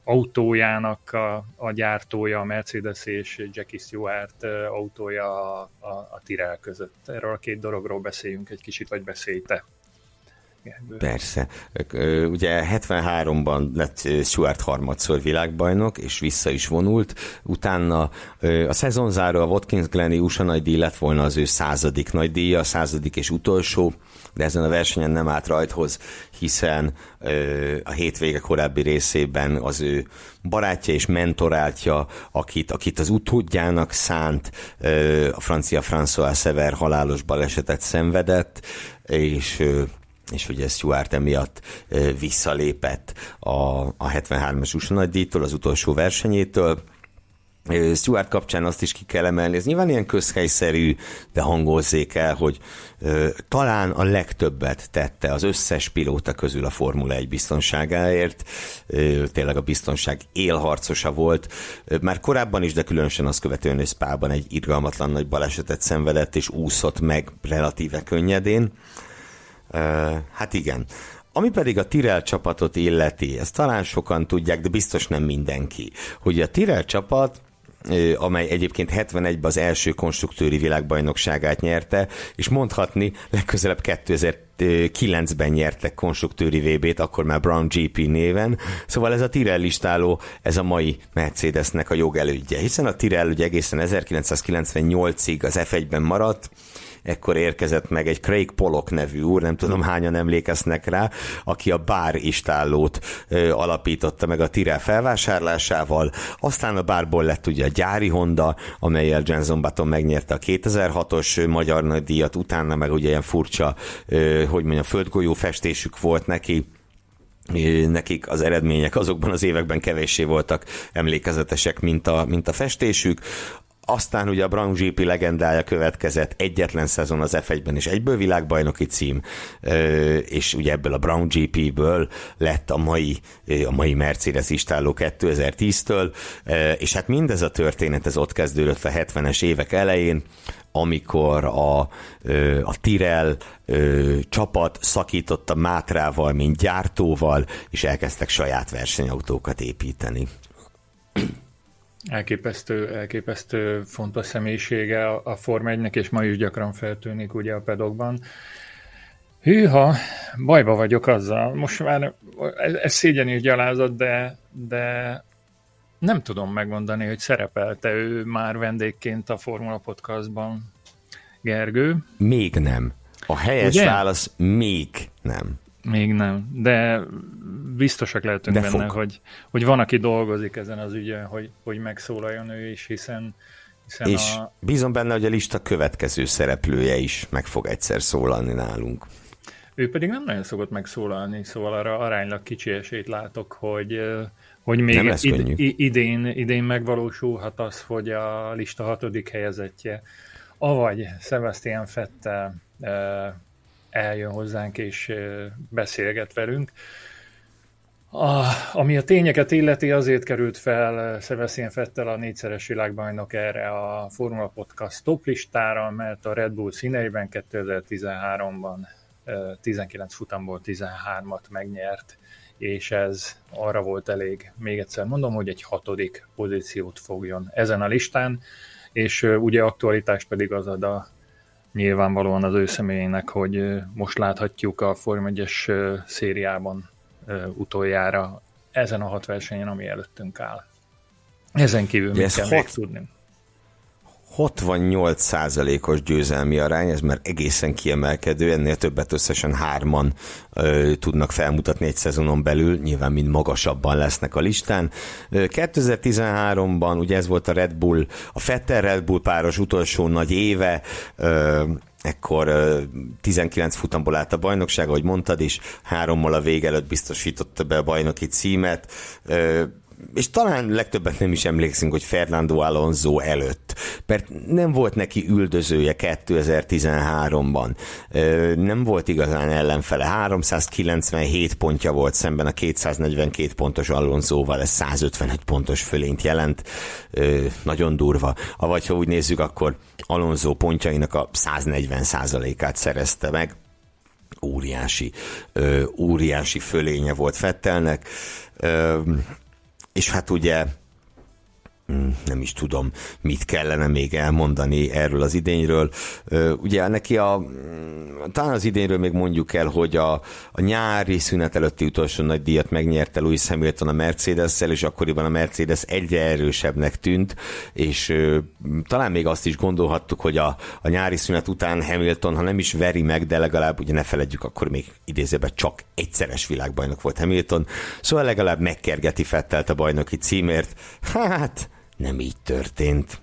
autójának a, a gyártója, a Mercedes és Jackie Stewart autója a, a, a Tyrrell között. Erről a két dologról beszéljünk egy kicsit, vagy beszélj te. Persze. Ugye 73-ban lett Stuart harmadszor világbajnok, és vissza is vonult. Utána a szezonzáró a Watkins Glenny USA nagy díj lett volna az ő századik nagy díja, a századik és utolsó, de ezen a versenyen nem állt rajthoz, hiszen a hétvége korábbi részében az ő barátja és mentoráltja, akit, akit az utódjának szánt, a francia François Sever halálos balesetet szenvedett, és és ugye Stuart emiatt visszalépett a, a 73-as USA nagy díjtól, az utolsó versenyétől, Stuart kapcsán azt is ki kell emelni, ez nyilván ilyen közhelyszerű, de hangozzék el, hogy ö, talán a legtöbbet tette az összes pilóta közül a Formula 1 biztonságáért, ö, tényleg a biztonság élharcosa volt, ö, már korábban is, de különösen azt követően, hogy Spában egy irgalmatlan nagy balesetet szenvedett, és úszott meg relatíve könnyedén. Ö, hát igen. Ami pedig a Tirel csapatot illeti, ezt talán sokan tudják, de biztos nem mindenki, hogy a Tirel csapat amely egyébként 71-ben az első konstruktőri világbajnokságát nyerte, és mondhatni legközelebb 2009-ben nyertek konstruktőri VB-t, akkor már Brown GP néven. Szóval ez a Tyrell listáló, ez a mai Mercedesnek a jogelődje, hiszen a Tyrell ugye egészen 1998-ig az F1-ben maradt, ekkor érkezett meg egy Craig Pollock nevű úr, nem tudom hányan emlékeznek rá, aki a bár istállót alapította meg a Tire felvásárlásával, aztán a bárból lett ugye a gyári Honda, amelyel Jenson Button megnyerte a 2006-os magyar nagydíjat, utána meg ugye ilyen furcsa, hogy mondjam, földgolyó festésük volt neki, nekik az eredmények azokban az években kevéssé voltak emlékezetesek, mint a, mint a festésük. Aztán ugye a Brown GP legendája következett, egyetlen szezon az F1-ben és egyből világbajnoki cím, és ugye ebből a Brown GP-ből lett a mai, a mai Mercedes istálló 2010-től, és hát mindez a történet, ez ott kezdődött a 70-es évek elején, amikor a, a Tirel csapat szakította Mátrával, mint gyártóval, és elkezdtek saját versenyautókat építeni. Elképesztő, elképesztő fontos személyisége a Form 1 és ma is gyakran feltűnik ugye a pedokban. Hűha, bajba vagyok azzal. Most már ez, ez szégyen és gyalázat, de, de nem tudom megmondani, hogy szerepelte ő már vendégként a Formula Podcastban. Gergő. Még nem. A helyes Ugye? válasz még nem. Még nem, de biztosak lehetünk de benne, hogy, hogy van, aki dolgozik ezen az ügyen, hogy, hogy megszólaljon ő is, hiszen, hiszen És a... bízom benne, hogy a lista következő szereplője is meg fog egyszer szólalni nálunk. Ő pedig nem nagyon szokott megszólalni, szóval arra aránylag kicsi esélyt látok, hogy, hogy még nem id- idén, idén megvalósulhat az, hogy a lista hatodik helyezettje, avagy Sebastian Fettel eljön hozzánk és beszélget velünk. A, ami a tényeket illeti, azért került fel Sebastian Fettel a négyszeres világbajnok erre a Formula Podcast top listára, mert a Red Bull színeiben 2013-ban 19 futamból 13-at megnyert, és ez arra volt elég, még egyszer mondom, hogy egy hatodik pozíciót fogjon ezen a listán, és ugye aktualitás pedig az ad a nyilvánvalóan az ő személyének, hogy most láthatjuk a Form 1-es szériában utoljára ezen a hat versenyen, ami előttünk áll. Ezen kívül mit kell hat, még tudni? 68%-os győzelmi arány, ez már egészen kiemelkedő, ennél többet összesen hárman ö, tudnak felmutatni egy szezonon belül, nyilván mind magasabban lesznek a listán. 2013-ban ugye ez volt a Red Bull, a Fetter Red Bull páros utolsó nagy éve, ö, ekkor 19 futamból állt a bajnokság, ahogy mondtad is, hárommal a vége előtt biztosította be a bajnoki címet és talán legtöbbet nem is emlékszünk, hogy Fernando Alonso előtt, mert nem volt neki üldözője 2013-ban, nem volt igazán ellenfele, 397 pontja volt szemben a 242 pontos Alonsoval, ez 155 pontos fölényt jelent, nagyon durva. Avagy ha úgy nézzük, akkor Alonso pontjainak a 140 át szerezte meg, óriási, óriási fölénye volt Fettelnek, és hát ugye nem is tudom, mit kellene még elmondani erről az idényről. Ugye neki a, talán az idényről még mondjuk el, hogy a, a nyári szünet előtti utolsó nagy díjat megnyerte Louis Hamilton a Mercedes-szel, és akkoriban a Mercedes egyre erősebbnek tűnt, és talán még azt is gondolhattuk, hogy a, a nyári szünet után Hamilton, ha nem is veri meg, de legalább ugye ne feledjük, akkor még idézőben csak egyszeres világbajnok volt Hamilton, szóval legalább megkergeti Fettelt a bajnoki címért. Hát, nem így történt.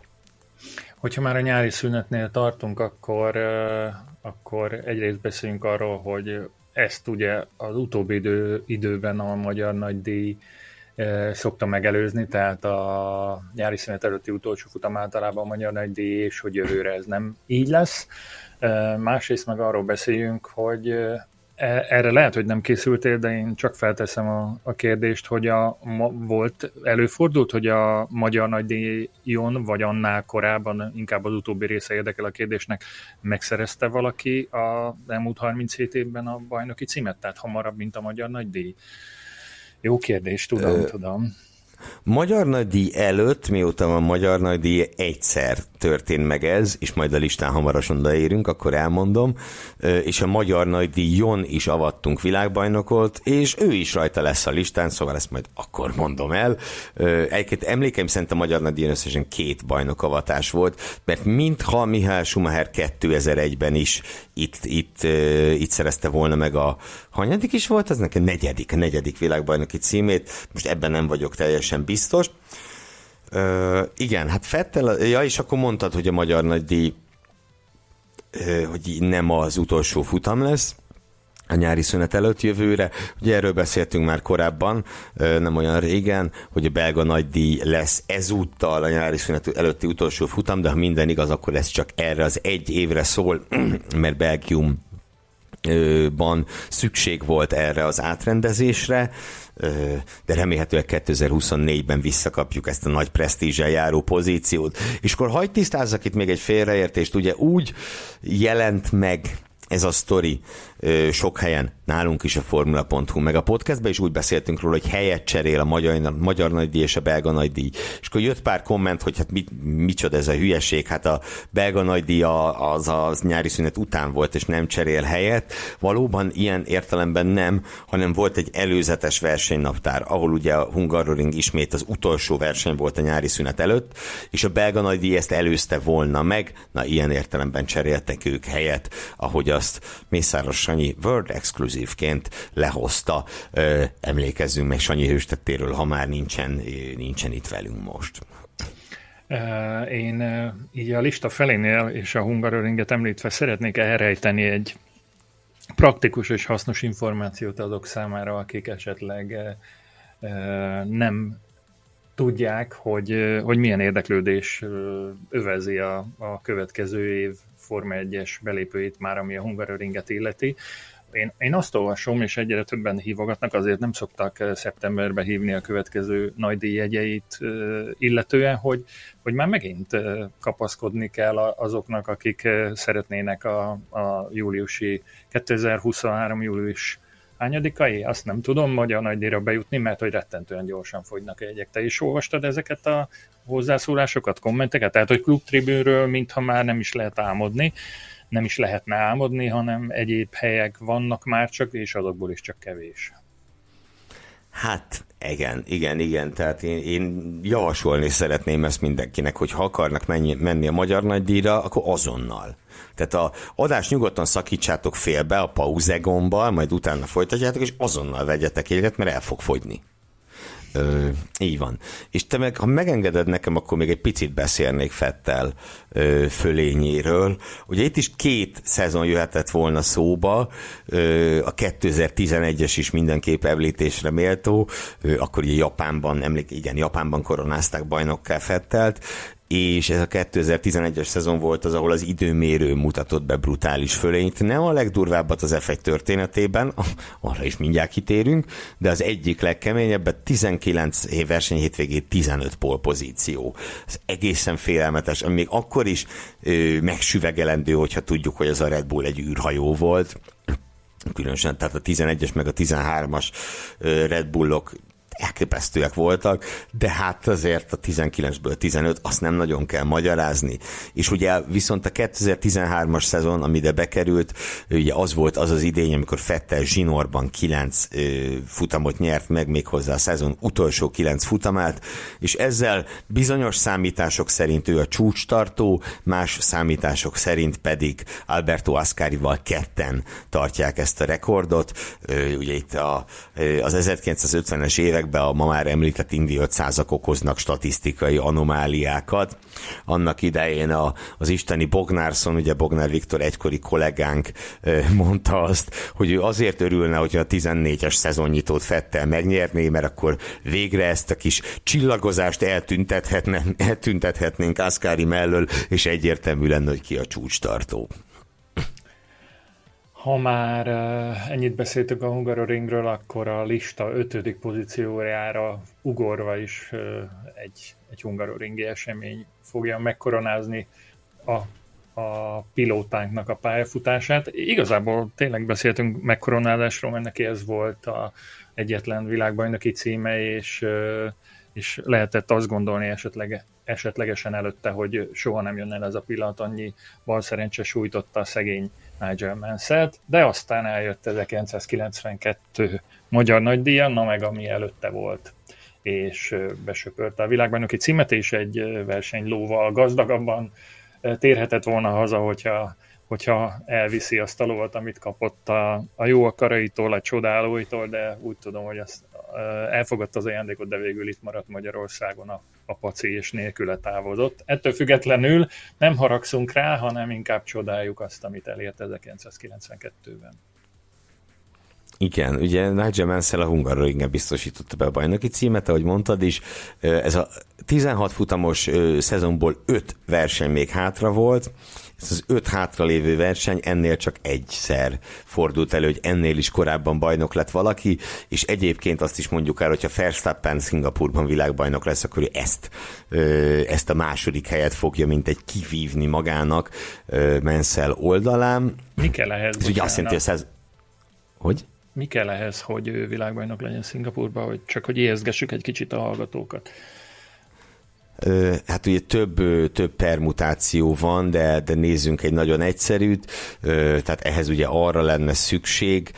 Hogyha már a nyári szünetnél tartunk, akkor, akkor egyrészt beszéljünk arról, hogy ezt ugye az utóbbi idő, időben a Magyar Nagydíj szokta megelőzni, tehát a nyári szünet előtti utolsó futam általában a Magyar Nagydíj, és hogy jövőre ez nem így lesz. Másrészt meg arról beszéljünk, hogy erre lehet, hogy nem készültél, de én csak felteszem a, a kérdést, hogy a, ma, volt, előfordult, hogy a Magyar Nagydíjon, vagy annál korábban, inkább az utóbbi része érdekel a kérdésnek, megszerezte valaki a elmúlt 37 évben a bajnoki címet, tehát hamarabb, mint a Magyar Nagydíj? Jó kérdés, tudom, Ö, tudom. Magyar nagydíj előtt, mióta van magyar nagydíj, egyszer történt meg ez, és majd a listán hamarosan odaérünk, akkor elmondom, és a magyar nagydíjon is avattunk világbajnokot, és ő is rajta lesz a listán, szóval ezt majd akkor mondom el. Egyébként emlékeim szerint a magyar nagydíjon összesen két bajnokavatás volt, mert mintha Mihály Schumacher 2001-ben is itt, itt, itt szerezte volna meg a hanyadik is volt, az nekem negyedik, negyedik világbajnoki címét, most ebben nem vagyok teljesen biztos. Ö, igen, hát Fettel, ja, és akkor mondtad, hogy a magyar nagydíj hogy nem az utolsó futam lesz, a nyári szünet előtt jövőre. Ugye erről beszéltünk már korábban, nem olyan régen, hogy a belga nagydíj lesz ezúttal a nyári szünet előtti utolsó futam, de ha minden igaz, akkor ez csak erre az egy évre szól, mert Belgium ban szükség volt erre az átrendezésre, de remélhetőleg 2024-ben visszakapjuk ezt a nagy presztízsel járó pozíciót. És akkor hagyd tisztázzak itt még egy félreértést, ugye úgy jelent meg ez a sztori sok helyen, nálunk is a Formula.hu, meg a podcastben is úgy beszéltünk róla, hogy helyet cserél a magyar, magyar nagydíj és a belga nagydíj. És akkor jött pár komment, hogy hát mit, micsoda ez a hülyeség, hát a belga nagydíj az a nyári szünet után volt, és nem cserél helyet. Valóban ilyen értelemben nem, hanem volt egy előzetes versenynaptár, ahol ugye a Hungaroring ismét az utolsó verseny volt a nyári szünet előtt, és a belga nagydíj ezt előzte volna meg, na ilyen értelemben cseréltek ők helyet, ahogy azt Mészáros Sanyi World Exclusive-ként lehozta. Emlékezzünk meg Sanyi hőstettéről, ha már nincsen, nincsen itt velünk most. Én így a lista felénél és a Hungaroringet említve szeretnék elrejteni egy praktikus és hasznos információt adok számára, akik esetleg nem tudják, hogy, hogy milyen érdeklődés övezi a, a következő év Forma 1-es belépőit már, ami a Hungaroringet illeti. Én, én azt olvasom, és egyre többen hívogatnak, azért nem szoktak szeptemberbe hívni a következő nagy díjjegyeit illetően, hogy, hogy már megint kapaszkodni kell azoknak, akik szeretnének a, a júliusi 2023. július hányadikai, azt nem tudom magyar nagydíjra bejutni, mert hogy rettentően gyorsan fogynak egyek. Te is olvastad ezeket a hozzászólásokat, kommenteket? Tehát, hogy klubtribűnről mintha már nem is lehet álmodni, nem is lehetne álmodni, hanem egyéb helyek vannak már csak, és azokból is csak kevés. Hát igen, igen, igen. Tehát én, én javasolni szeretném ezt mindenkinek, hogy ha akarnak menni, menni a magyar nagydíjra, akkor azonnal. Tehát a adás nyugodtan szakítsátok félbe a pauzegombbal, majd utána folytatjátok, és azonnal vegyetek egyet, mert el fog fogyni. Ö, így van. És te meg, ha megengeded nekem, akkor még egy picit beszélnék Fettel ö, fölényéről. Ugye itt is két szezon jöhetett volna szóba, ö, a 2011-es is mindenképp említésre méltó, ö, akkor ugye Japánban, emlék, igen, Japánban koronázták bajnokká Fettelt, és ez a 2011-es szezon volt az, ahol az időmérő mutatott be brutális fölényt. Nem a legdurvábbat az F1 történetében, arra is mindjárt kitérünk, de az egyik legkeményebb, 19 év verseny hétvégét 15 polpozíció. Ez egészen félelmetes, ami még akkor is ö, megsüvegelendő, hogyha tudjuk, hogy az a Red Bull egy űrhajó volt különösen, tehát a 11-es meg a 13-as Red Bullok elképesztőek voltak, de hát azért a 19-ből 15, azt nem nagyon kell magyarázni. És ugye viszont a 2013-as szezon, ami ide bekerült, ugye az volt az az idény, amikor Fettel zsinórban 9 futamot nyert meg még hozzá a szezon utolsó 9 futamát, és ezzel bizonyos számítások szerint ő a csúcstartó, más számítások szerint pedig Alberto Ascarival ketten tartják ezt a rekordot. Ugye itt a, az 1950-es évek években a ma már említett indi 500 okoznak statisztikai anomáliákat. Annak idején a, az isteni Bognárszon, ugye Bognár Viktor egykori kollégánk mondta azt, hogy ő azért örülne, hogyha a 14-es szezonnyitót Fettel megnyerné, mert akkor végre ezt a kis csillagozást eltüntethetne, eltüntethetnénk Aszkári mellől, és egyértelmű lenne, hogy ki a csúcstartó. Ha már ennyit beszéltük a Hungaroringről, akkor a lista ötödik pozíciójára ugorva is egy, egy Hungaroringi esemény fogja megkoronázni a, a pilótánknak a pályafutását. Igazából tényleg beszéltünk megkoronázásról, mert neki ez volt a egyetlen világbajnoki címe, és, és lehetett azt gondolni esetleg, esetlegesen előtte, hogy soha nem jön el ez a pillanat, annyi balszerencse sújtotta a szegény Nigel Mansell, de aztán eljött 1992 magyar nagydíjan, na meg ami előtte volt és besöpörte a világbajnoki címet, és egy verseny lóval gazdagabban térhetett volna haza, hogyha, hogyha elviszi azt a lovat, amit kapott a, a jó akaraitól, a csodálóitól, de úgy tudom, hogy azt elfogadta az ajándékot, de végül itt maradt Magyarországon a, a paci, és nélküle távozott. Ettől függetlenül nem haragszunk rá, hanem inkább csodáljuk azt, amit elért 1992-ben. Igen, ugye Nigel Mansell a Hungaroringen biztosította be a bajnoki címet, ahogy mondtad is. Ez a 16 futamos szezonból 5 verseny még hátra volt, ez az öt hátralévő verseny ennél csak egyszer fordult elő, hogy ennél is korábban bajnok lett valaki, és egyébként azt is mondjuk el, hogyha Verstappen Szingapurban világbajnok lesz, akkor ő ezt, ezt a második helyet fogja, mint egy kivívni magának Mansell oldalán. Mi kell ehhez? Ez ugye azt jelenti, hogy ez... Hogy? Mi kell ehhez, hogy világbajnok legyen Szingapurban, hogy csak hogy éhezgessük egy kicsit a hallgatókat? Hát ugye több, több permutáció van, de, de nézzünk egy nagyon egyszerűt, tehát ehhez ugye arra lenne szükség,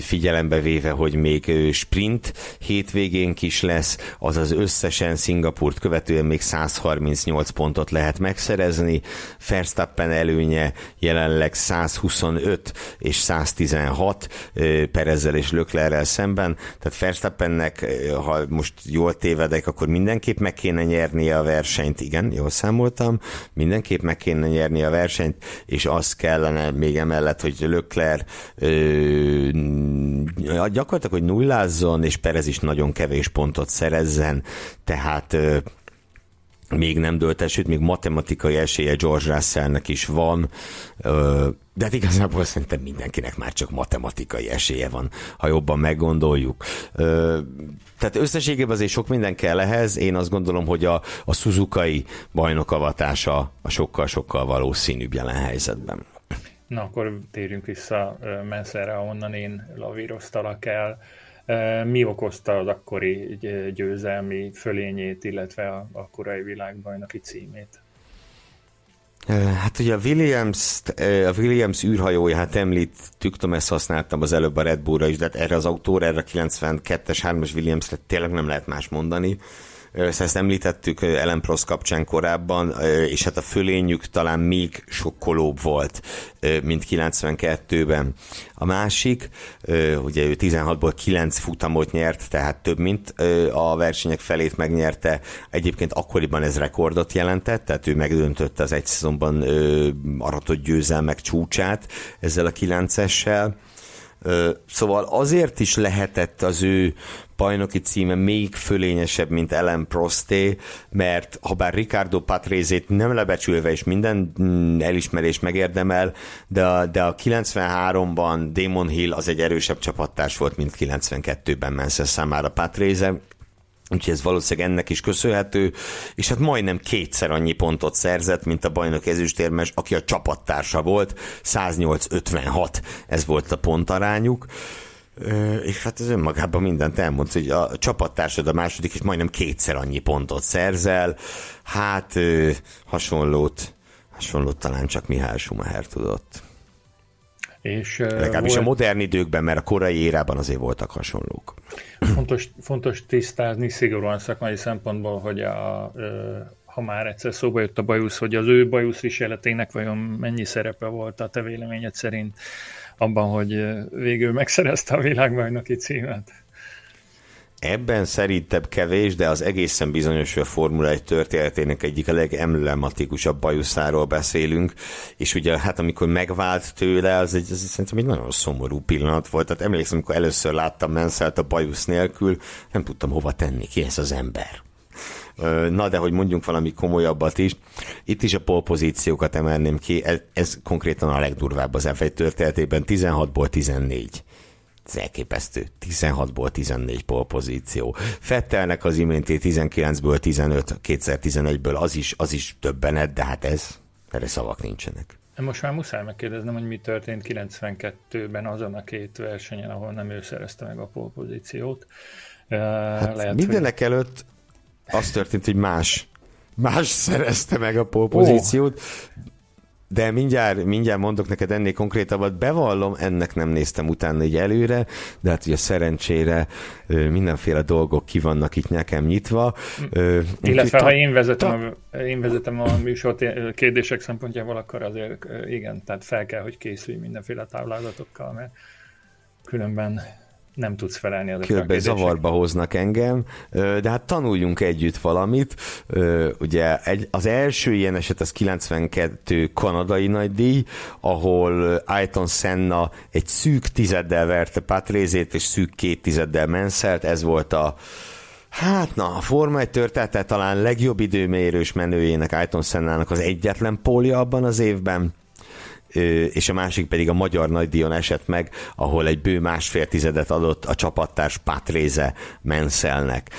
figyelembe véve, hogy még sprint hétvégénk is lesz, azaz összesen Szingapurt követően még 138 pontot lehet megszerezni, Verstappen előnye jelenleg 125 és 116 Perezzel és Löklerrel szemben, tehát Verstappennek, ha most jól tévedek, akkor mindenképp meg kéne nyernie a versenyt, igen, jól számoltam, mindenképp meg kéne nyerni a versenyt, és az kellene még emellett, hogy Lökler gyakorlatilag, hogy nullázzon, és Perez is nagyon kevés pontot szerezzen, tehát még nem dölt el, sőt, még matematikai esélye George Russellnek is van, de hát igazából szerintem mindenkinek már csak matematikai esélye van, ha jobban meggondoljuk. Tehát összességében azért sok minden kell ehhez, én azt gondolom, hogy a, a Suzuki bajnokavatása a sokkal-sokkal valószínűbb jelen helyzetben. Na, akkor térjünk vissza messzerre, ahonnan én lavíroztalak el. Mi okozta az akkori győzelmi fölényét, illetve a, a korai világbajnoki címét? Hát ugye a Williams, a Williams űrhajóját említettük, tudom, ezt használtam az előbb a Red Bullra is, de hát erre az autóra, erre a 92-es, 3-as Williamsre tényleg nem lehet más mondani ezt említettük Ellen Prost kapcsán korábban, és hát a fölényük talán még sokkolóbb volt, mint 92-ben. A másik, ugye ő 16-ból 9 futamot nyert, tehát több, mint a versenyek felét megnyerte. Egyébként akkoriban ez rekordot jelentett, tehát ő megdöntötte az egy szezonban aratott győzelmek csúcsát ezzel a 9-essel. Szóval azért is lehetett az ő bajnoki címe még fölényesebb, mint Ellen Prosté, mert ha bár Ricardo Patrézét nem lebecsülve és minden mm, elismerés megérdemel, de a, de a 93-ban Damon Hill az egy erősebb csapattárs volt, mint 92-ben Mansell számára Patréze, Úgyhogy ez valószínűleg ennek is köszönhető, és hát majdnem kétszer annyi pontot szerzett, mint a bajnok ezüstérmes, aki a csapattársa volt, 108-56, ez volt a pontarányuk. És hát ez önmagában mindent elmond, hogy a csapattársad a második, és majdnem kétszer annyi pontot szerzel. Hát hasonlót, hasonlót talán csak Mihály Schumacher tudott. És, Legalábbis volt... a modern időkben, mert a korai érában azért voltak hasonlók. Fontos, fontos tisztázni szigorúan szakmai szempontból, hogy a, ha már egyszer szóba jött a bajusz, hogy az ő bajusz viseletének vajon mennyi szerepe volt a te véleményed szerint abban, hogy végül megszerezte a világbajnoki címet. Ebben szerintem kevés, de az egészen bizonyos, hogy a Formula 1 történetének egyik a legemblematikusabb bajuszáról beszélünk, és ugye hát amikor megvált tőle, az egy, az szerintem egy nagyon szomorú pillanat volt. Tehát emlékszem, amikor először láttam Menszelt a bajusz nélkül, nem tudtam hova tenni, ki ez az ember. Na, de hogy mondjunk valami komolyabbat is, itt is a polpozíciókat emelném ki, ez, ez konkrétan a legdurvább az F1 történetében, 16-ból 14 ez elképesztő. 16-ból 14 polpozíció. Fettelnek az iménti 19-ből 15, 2011-ből az is, az is többenet, de hát ez, erre szavak nincsenek. Most már muszáj megkérdeznem, hogy mi történt 92-ben azon a két versenyen, ahol nem ő szerezte meg a polpozíciót. Hát Lehet, mindenek hogy... előtt az történt, hogy más más szerezte meg a polpozíciót, oh. De mindjárt, mindjárt mondok neked ennél konkrétabbat, bevallom, ennek nem néztem utána így előre, de hát ugye szerencsére mindenféle dolgok ki vannak itt nekem nyitva. Illetve ha én vezetem, a, én vezetem a műsort kérdések szempontjából, akkor azért igen, tehát fel kell, hogy készülj mindenféle táblázatokkal, mert különben nem tudsz felelni az Különben zavarba hoznak engem, de hát tanuljunk együtt valamit. Ugye az első ilyen eset az 92 kanadai nagydíj, ahol Ayton Senna egy szűk tizeddel verte Patrézét, és szűk két tizeddel Menszelt, ez volt a Hát na, a Forma 1 története talán legjobb időmérős menőjének Ayton Sennának az egyetlen pólja abban az évben és a másik pedig a magyar nagydíjon esett meg, ahol egy bő másfél tizedet adott a csapattárs Patréze Menszelnek.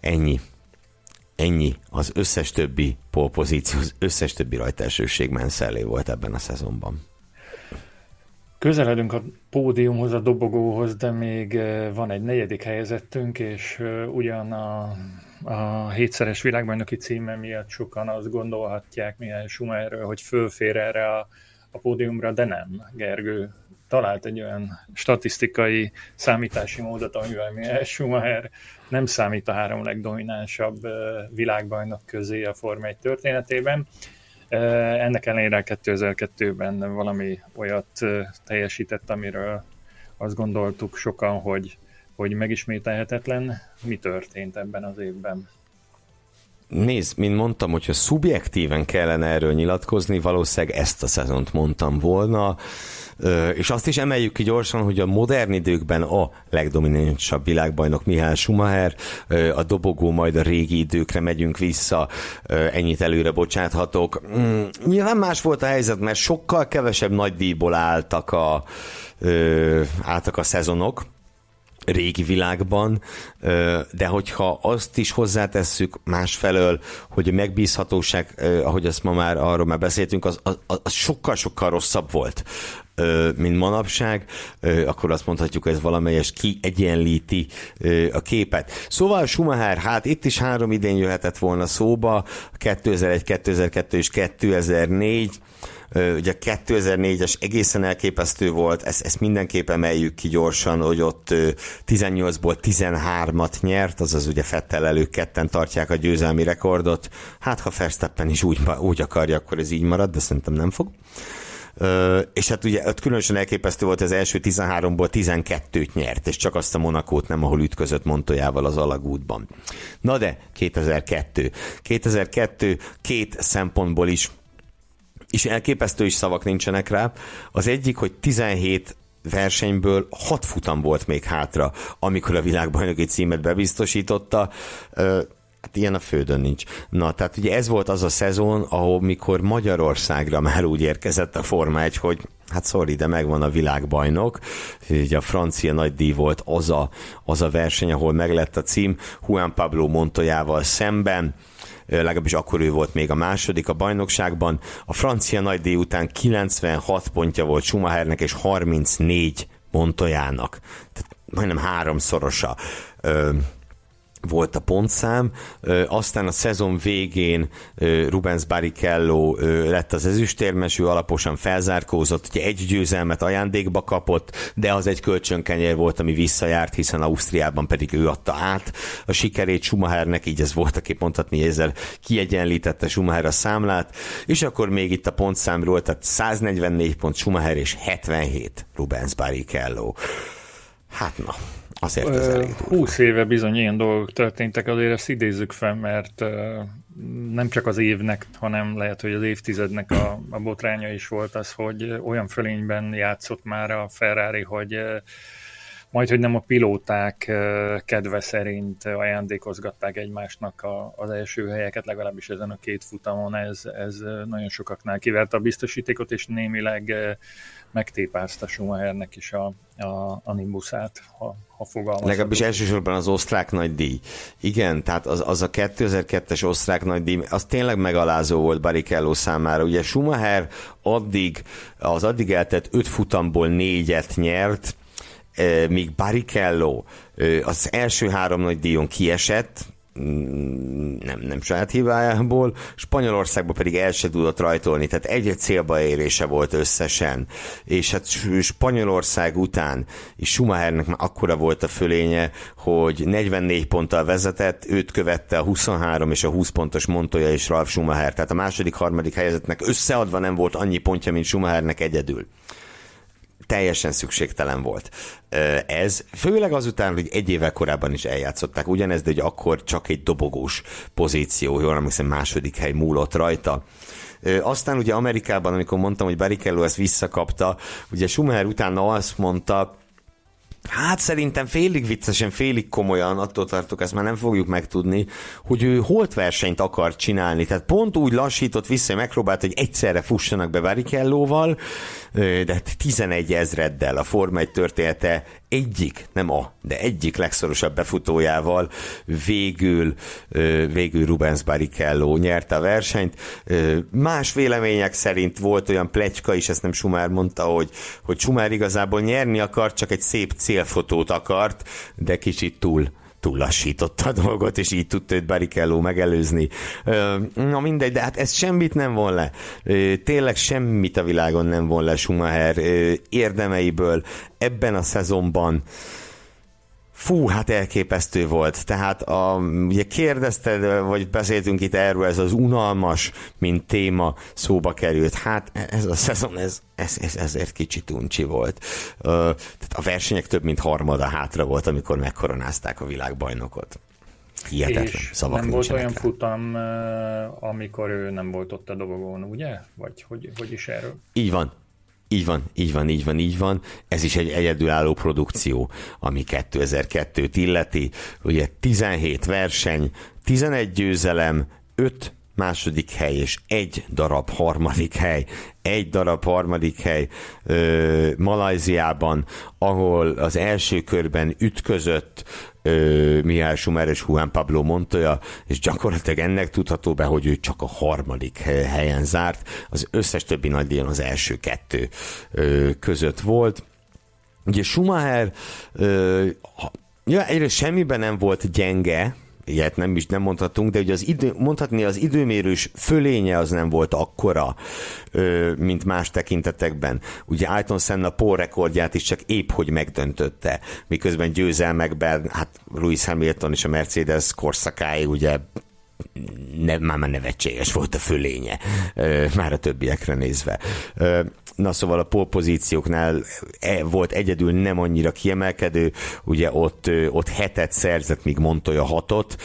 Ennyi. Ennyi. Az összes többi polpozíció, az összes többi rajtelsőség Menszellé volt ebben a szezonban. Közeledünk a pódiumhoz, a dobogóhoz, de még van egy negyedik helyezettünk, és ugyan a, a hétszeres világbajnoki címe miatt sokan azt gondolhatják Mihály Schumacherről, hogy fölfér erre a a pódiumra, de nem. Gergő talált egy olyan statisztikai számítási módot, amivel mi Schumacher nem számít a három legdominánsabb világbajnok közé a Forma 1 történetében. Ennek ellenére 2002-ben valami olyat teljesített, amiről azt gondoltuk sokan, hogy, hogy megismételhetetlen. Mi történt ebben az évben? Nézd, mint mondtam, hogyha szubjektíven kellene erről nyilatkozni, valószínűleg ezt a szezont mondtam volna, és azt is emeljük ki gyorsan, hogy a modern időkben a legdominánsabb világbajnok Mihály Schumacher, a dobogó majd a régi időkre megyünk vissza, ennyit előre bocsáthatok. Mm, nyilván más volt a helyzet, mert sokkal kevesebb nagy álltak a, álltak a szezonok, régi világban, de hogyha azt is hozzátesszük másfelől, hogy a megbízhatóság, ahogy azt ma már arról már beszéltünk, az, az, az sokkal-sokkal rosszabb volt mint manapság, akkor azt mondhatjuk, ez valamelyes kiegyenlíti a képet. Szóval Schumacher, hát itt is három idén jöhetett volna szóba, 2001, 2002 és 2004, Ugye 2004-es egészen elképesztő volt, ezt, ezt mindenképp emeljük ki gyorsan, hogy ott 18-ból 13-at nyert, azaz ugye Fettel elő ketten tartják a győzelmi rekordot. Hát ha Verstappen is úgy, úgy akarja, akkor ez így marad, de szerintem nem fog. Uh, és hát ugye ott különösen elképesztő volt, az első 13-ból 12-t nyert, és csak azt a Monakót nem, ahol ütközött Montoyával az alagútban. Na de 2002. 2002 két szempontból is és elképesztő is szavak nincsenek rá. Az egyik, hogy 17 versenyből 6 futam volt még hátra, amikor a világbajnoki címet bebiztosította. Hát ilyen a földön nincs. Na, tehát ugye ez volt az a szezon, ahol mikor Magyarországra már úgy érkezett a Forma 1, hogy hát sorry, de megvan a világbajnok. Ugye a francia nagydíj volt az a, az a verseny, ahol meglett a cím Juan Pablo Montoyával szemben legalábbis akkor ő volt még a második a bajnokságban. A francia nagydíj után 96 pontja volt Schumachernek, és 34 Montoyának. Tehát majdnem háromszorosa volt a pontszám, aztán a szezon végén Rubens Barrichello lett az ezüstérmes, ő alaposan felzárkózott, hogy egy győzelmet ajándékba kapott, de az egy kölcsönkenyér volt, ami visszajárt, hiszen Ausztriában pedig ő adta át a sikerét. Schumachernek, így ez volt, aki mondhatni, ezzel kiegyenlítette Schumacher a számlát, és akkor még itt a pontszámról, tehát 144 pont Schumacher és 77 Rubens Barrichello. Hát na, Azért ez elég durva. 20 éve bizony ilyen dolgok történtek, azért ezt idézzük fel, mert nem csak az évnek, hanem lehet, hogy az évtizednek a, a botránya is volt az, hogy olyan fölényben játszott már a Ferrari, hogy majd, hogy nem a pilóták kedve szerint ajándékozgatták egymásnak a, az első helyeket, legalábbis ezen a két futamon ez, ez nagyon sokaknál kivert a biztosítékot, és némileg megtépázta Schumachernek is a, a, a nimbuszát, ha, ha fogalmazhatok. Legalábbis elsősorban az osztrák nagy díj. Igen, tehát az, az a 2002-es osztrák nagy díj, az tényleg megalázó volt Barrichello számára. Ugye Schumacher addig, az addig eltett öt futamból négyet nyert, míg Barrichello az első három nagy díjon kiesett, Mm, nem, nem saját hibájából, Spanyolországban pedig el se tudott rajtolni, tehát egy célba érése volt összesen, és hát Spanyolország után és Schumachernek már akkora volt a fölénye, hogy 44 ponttal vezetett, őt követte a 23 és a 20 pontos Montoya és Ralf Schumacher, tehát a második, harmadik helyezetnek összeadva nem volt annyi pontja, mint Schumachernek egyedül teljesen szükségtelen volt ez, főleg azután, hogy egy évvel korábban is eljátszották ugyanezt, de hogy akkor csak egy dobogós pozíció, jól emlékszem, második hely múlott rajta. Aztán ugye Amerikában, amikor mondtam, hogy Barrichello ezt visszakapta, ugye Schumacher utána azt mondta, Hát szerintem félig viccesen, félig komolyan, attól tartok, ezt már nem fogjuk megtudni, hogy ő holt versenyt akar csinálni. Tehát pont úgy lassított vissza, megpróbált, hogy egyszerre fussanak be Barrichelloval, de 11 hát ezreddel a Forma 1 története egyik, nem a, de egyik legszorosabb befutójával végül, végül Rubens Barrichello nyerte a versenyt. Más vélemények szerint volt olyan plecska is, ezt nem Schumer mondta, hogy, hogy Schumer igazából nyerni akart, csak egy szép célfotót akart, de kicsit túl túllassította a dolgot, és így tudta őt Barrichello megelőzni. Na mindegy, de hát ez semmit nem von le. Tényleg semmit a világon nem von le Schumacher érdemeiből ebben a szezonban. Fú, hát elképesztő volt. Tehát a, ugye kérdezted, vagy beszéltünk itt erről, ez az unalmas, mint téma szóba került. Hát ez a szezon, ez, ez, ez ezért kicsit uncsi volt. Uh, tehát a versenyek több mint harmada hátra volt, amikor megkoronázták a világbajnokot. Hihetetlen és szavak nem volt olyan rá. futam, amikor ő nem volt ott a dobogón, ugye? Vagy hogy, hogy is erről? Így van, így van, így van, így van, így van. Ez is egy egyedülálló produkció, ami 2002-t illeti. Ugye 17 verseny, 11 győzelem, 5 második hely és egy darab harmadik hely, egy darab harmadik hely ö, Malajziában, ahol az első körben ütközött ö, Mihály Schumer és Juan Pablo Montoya, és gyakorlatilag ennek tudható be, hogy ő csak a harmadik helyen zárt, az összes többi nagy az első kettő ö, között volt. Ugye Schumacher ö, ja, egyrészt semmiben nem volt gyenge, ilyet nem is nem mondhatunk, de ugye az idő, mondhatni az időmérős fölénye az nem volt akkora, ö, mint más tekintetekben. Ugye Ayton Senna Paul rekordját is csak épp hogy megdöntötte, miközben győzelmekben, hát Lewis Hamilton és a Mercedes korszakáig ugye ne, már, már nevetséges volt a fölénye, már a többiekre nézve. Na szóval a polpozícióknál e, volt egyedül nem annyira kiemelkedő, ugye ott, ott hetet szerzett, míg Montoya hatot,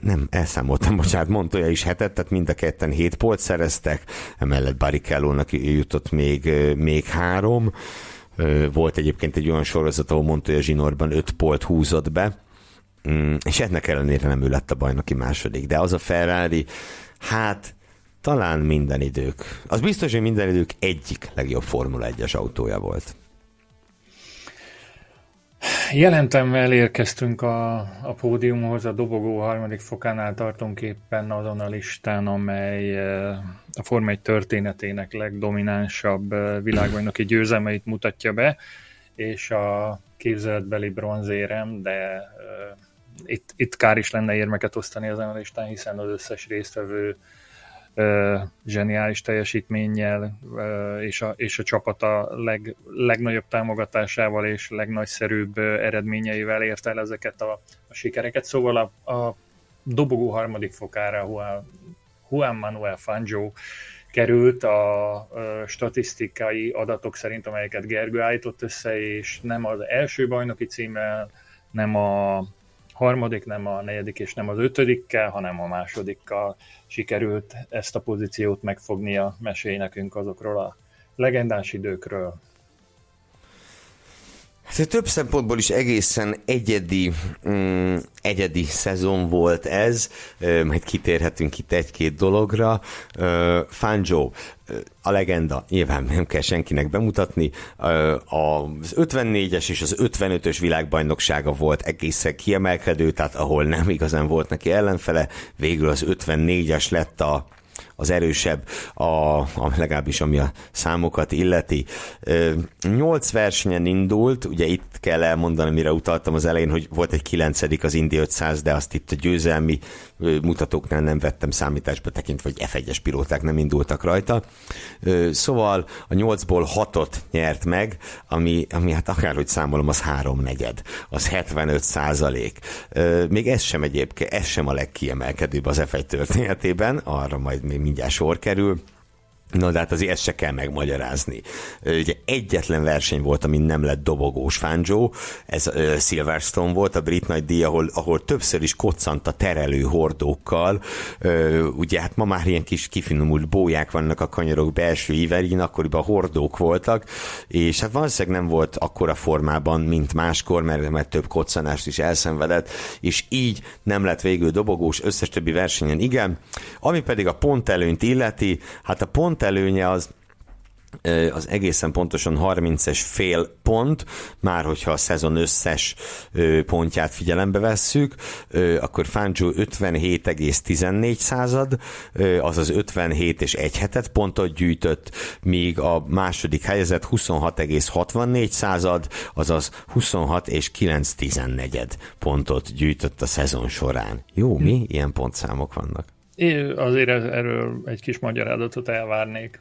nem, elszámoltam, bocsánat, Montoya is hetet, tehát mind a ketten hét polt szereztek, emellett Barrichello-nak jutott még, még három, volt egyébként egy olyan sorozat, ahol Montoya zsinórban öt polt húzott be, Mm, és ennek ellenére nem ő lett a bajnoki második, de az a Ferrari, hát talán minden idők, az biztos, hogy minden idők egyik legjobb Formula 1-es autója volt. Jelentem elérkeztünk a, a pódiumhoz, a dobogó harmadik fokánál tartunk éppen azon a listán, amely eh, a Forma 1 történetének legdominánsabb eh, világbajnoki győzelmeit mutatja be, és a képzeletbeli bronzérem, de eh, itt, itt kár is lenne érmeket osztani ezen a listán, hiszen az összes résztvevő ö, zseniális teljesítménnyel és, a, és a csapat a leg, legnagyobb támogatásával és legnagyszerűbb eredményeivel ért el ezeket a, a sikereket. Szóval a, a dobogó harmadik fokára Juan, Juan Manuel Fangio került a statisztikai adatok szerint, amelyeket Gergő állított össze, és nem az első bajnoki címmel, nem a harmadik, nem a negyedik és nem az ötödikkel, hanem a másodikkal sikerült ezt a pozíciót megfognia. Mesélj nekünk azokról a legendás időkről. Hát több szempontból is egészen egyedi, mm, egyedi szezon volt ez, majd kitérhetünk itt egy-két dologra. Fangio, a legenda, nyilván nem kell senkinek bemutatni, az 54-es és az 55-ös világbajnoksága volt egészen kiemelkedő, tehát ahol nem igazán volt neki ellenfele, végül az 54-es lett a az erősebb, a, a, legalábbis ami a számokat illeti. Nyolc versenyen indult, ugye itt kell elmondani, mire utaltam az elején, hogy volt egy kilencedik az Indy 500, de azt itt a győzelmi mutatóknál nem vettem számításba tekintve, hogy F1-es pilóták nem indultak rajta. Szóval a 8-ból 6-ot nyert meg, ami, ami hát akárhogy számolom, az három negyed, az 75 százalék. Még ez sem egyébként, ez sem a legkiemelkedőbb az F1 történetében, arra majd még mindjárt sor kerül Na de hát azért ezt se kell megmagyarázni. Ugye egyetlen verseny volt, ami nem lett dobogós Fangio, ez uh, Silverstone volt, a brit nagy díj, ahol, ahol többször is koccant a terelő hordókkal. Ugye hát ma már ilyen kis kifinomult bóják vannak a kanyarok belső íverin, akkoriban hordók voltak, és hát valószínűleg nem volt akkora formában, mint máskor, mert, mert több koccanást is elszenvedett, és így nem lett végül dobogós, összes többi versenyen igen. Ami pedig a pont előnyt illeti, hát a pont előnye az az egészen pontosan 30-es fél pont, már hogyha a szezon összes pontját figyelembe vesszük, akkor Fangio 57,14 század, azaz 57 és egy hetet pontot gyűjtött, míg a második helyezett 26,64 század, azaz 26 és 9 tizennegyed pontot gyűjtött a szezon során. Jó, mi? Ilyen pontszámok vannak. Én azért erről egy kis magyarázatot elvárnék,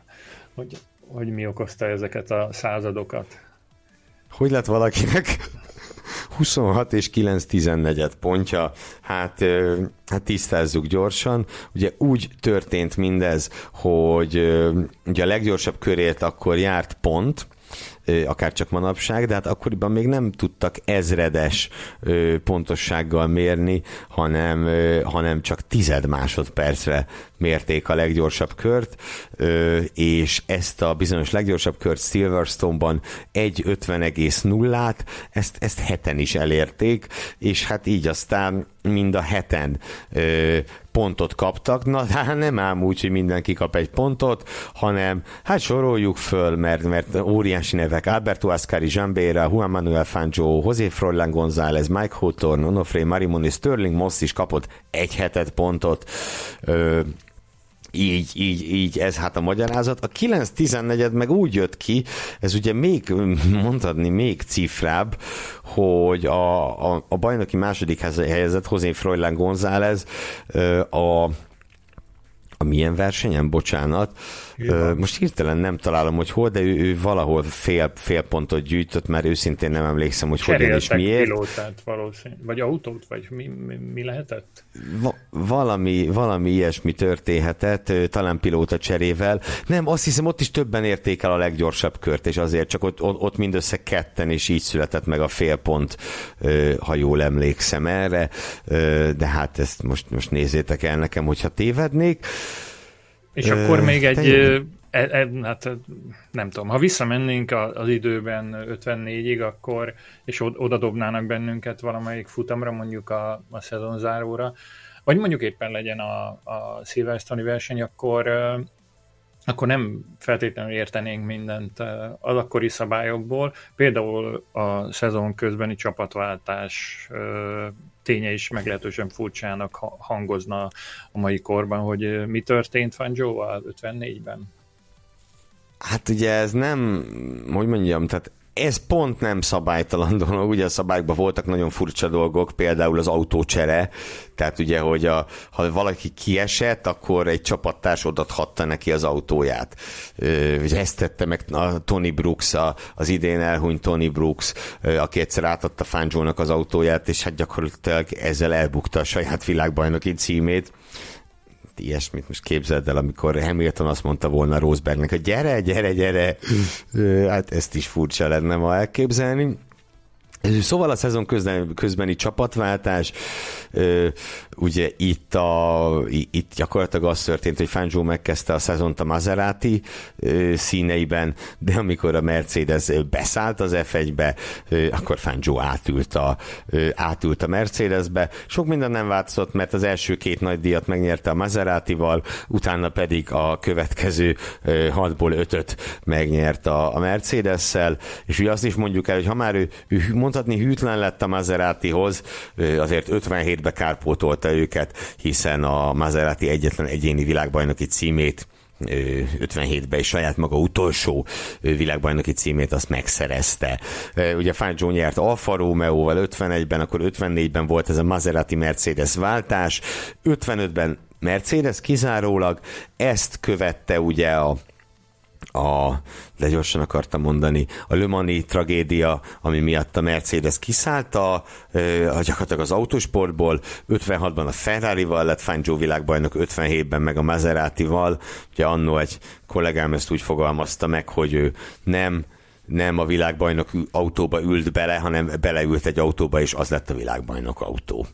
hogy, hogy mi okozta ezeket a századokat. Hogy lett valakinek 26 és 9 14 pontja, hát, hát tisztázzuk gyorsan. Ugye úgy történt mindez, hogy ugye a leggyorsabb körét akkor járt pont, akár csak manapság, de hát akkoriban még nem tudtak ezredes pontossággal mérni, hanem, hanem csak tized másodpercre mérték a leggyorsabb kört, és ezt a bizonyos leggyorsabb kört Silverstone-ban 1.50,0-át, ezt, ezt heten is elérték, és hát így aztán mind a heten pontot kaptak, na hát nem ám úgy, hogy mindenki kap egy pontot, hanem hát soroljuk föl, mert, mert óriási nevek, Alberto Ascari, Jambera, Juan Manuel Fangio, José Froilán González, Mike Hawthorne, Onofre Marimoni, Sterling Moss is kapott egy hetet pontot, ö, így, így, így, ez hát a magyarázat. A 9-14 meg úgy jött ki, ez ugye még, mondhatni, még cifrább, hogy a, a, a bajnoki második helyezett José Froilán González a a milyen versenyen, bocsánat. Ö, most hirtelen nem találom, hogy hol, de ő, ő valahol fél, fél pontot gyűjtött, mert őszintén nem emlékszem, hogy hogyan és miért. pilótát valószínűleg, vagy autót, vagy mi, mi, mi lehetett? Va, valami, valami ilyesmi történhetett, talán pilóta cserével. Nem, azt hiszem, ott is többen érték el a leggyorsabb kört, és azért csak ott, ott mindössze ketten, és így született meg a fél pont, ha jól emlékszem erre, de hát ezt most, most nézzétek el nekem, hogyha tévednék. És Ö, akkor még egy, e, e, hát nem tudom, ha visszamennénk az időben 54-ig, akkor, és oda dobnának bennünket valamelyik futamra, mondjuk a, a szezon záróra, vagy mondjuk éppen legyen a, a Silverstone verseny, akkor akkor nem feltétlenül értenénk mindent az akkori szabályokból. Például a szezon közbeni csapatváltás ténye is meglehetősen furcsának hangozna a mai korban, hogy mi történt Fangio-val 54-ben. Hát ugye ez nem, hogy mondjam, tehát ez pont nem szabálytalan dolog, ugye a szabályokban voltak nagyon furcsa dolgok, például az autócsere, tehát ugye, hogy a, ha valaki kiesett, akkor egy csapattárs odathatta neki az autóját. Ugye ezt tette meg a Tony Brooks, a, az idén elhunyt Tony Brooks, aki egyszer átadta Fangio-nak az autóját, és hát gyakorlatilag ezzel elbukta a saját világbajnoki címét ilyesmit most képzeld el, amikor Hamilton azt mondta volna Rosebergnek, hogy gyere, gyere, gyere, hát ezt is furcsa lenne ma elképzelni. Szóval a szezon közben, közbeni csapatváltás, ugye itt, a, itt gyakorlatilag az történt, hogy Fangio megkezdte a szezont a Maserati színeiben, de amikor a Mercedes beszállt az F1-be, akkor Fangio átült a, átült a Mercedesbe. Sok minden nem változott, mert az első két nagy díjat megnyerte a Maseratival, utána pedig a következő hatból ötöt megnyert a, a Mercedes-szel, és ugye azt is mondjuk el, hogy ha már ő, ő mondhatni hűtlen lett a Maseratihoz, azért 57-be kárpótolta őket, hiszen a Maserati egyetlen egyéni világbajnoki címét 57-ben és saját maga utolsó világbajnoki címét azt megszerezte. Ugye Fangio nyert Alfa Romeo-val 51-ben, akkor 54-ben volt ez a Maserati Mercedes váltás, 55-ben Mercedes kizárólag, ezt követte ugye a a, de gyorsan akartam mondani, a Le Mani tragédia, ami miatt a Mercedes kiszállt a, a gyakorlatilag az autósportból, 56-ban a Ferrari-val lett Fangio világbajnok, 57-ben meg a Maserati-val, ugye annó egy kollégám ezt úgy fogalmazta meg, hogy ő nem nem a világbajnok autóba ült bele, hanem beleült egy autóba, és az lett a világbajnok autó.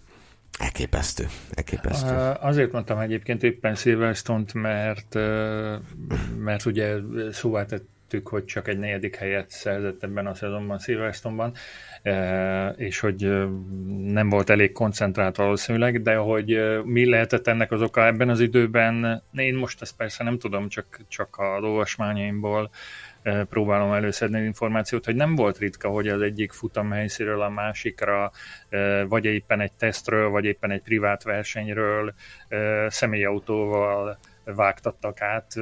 Elképesztő, elképesztő. Azért mondtam egyébként éppen Silverstone-t, mert, mert ugye szóvá tettük, hogy csak egy negyedik helyet szerzett ebben a szezonban Silverstone-ban, és hogy nem volt elég koncentrált valószínűleg, de hogy mi lehetett ennek az oka ebben az időben, én most ezt persze nem tudom, csak, csak a olvasmányaimból próbálom előszedni információt, hogy nem volt ritka, hogy az egyik futam helyszíről a másikra, vagy éppen egy tesztről, vagy éppen egy privát versenyről személyautóval vágtattak át,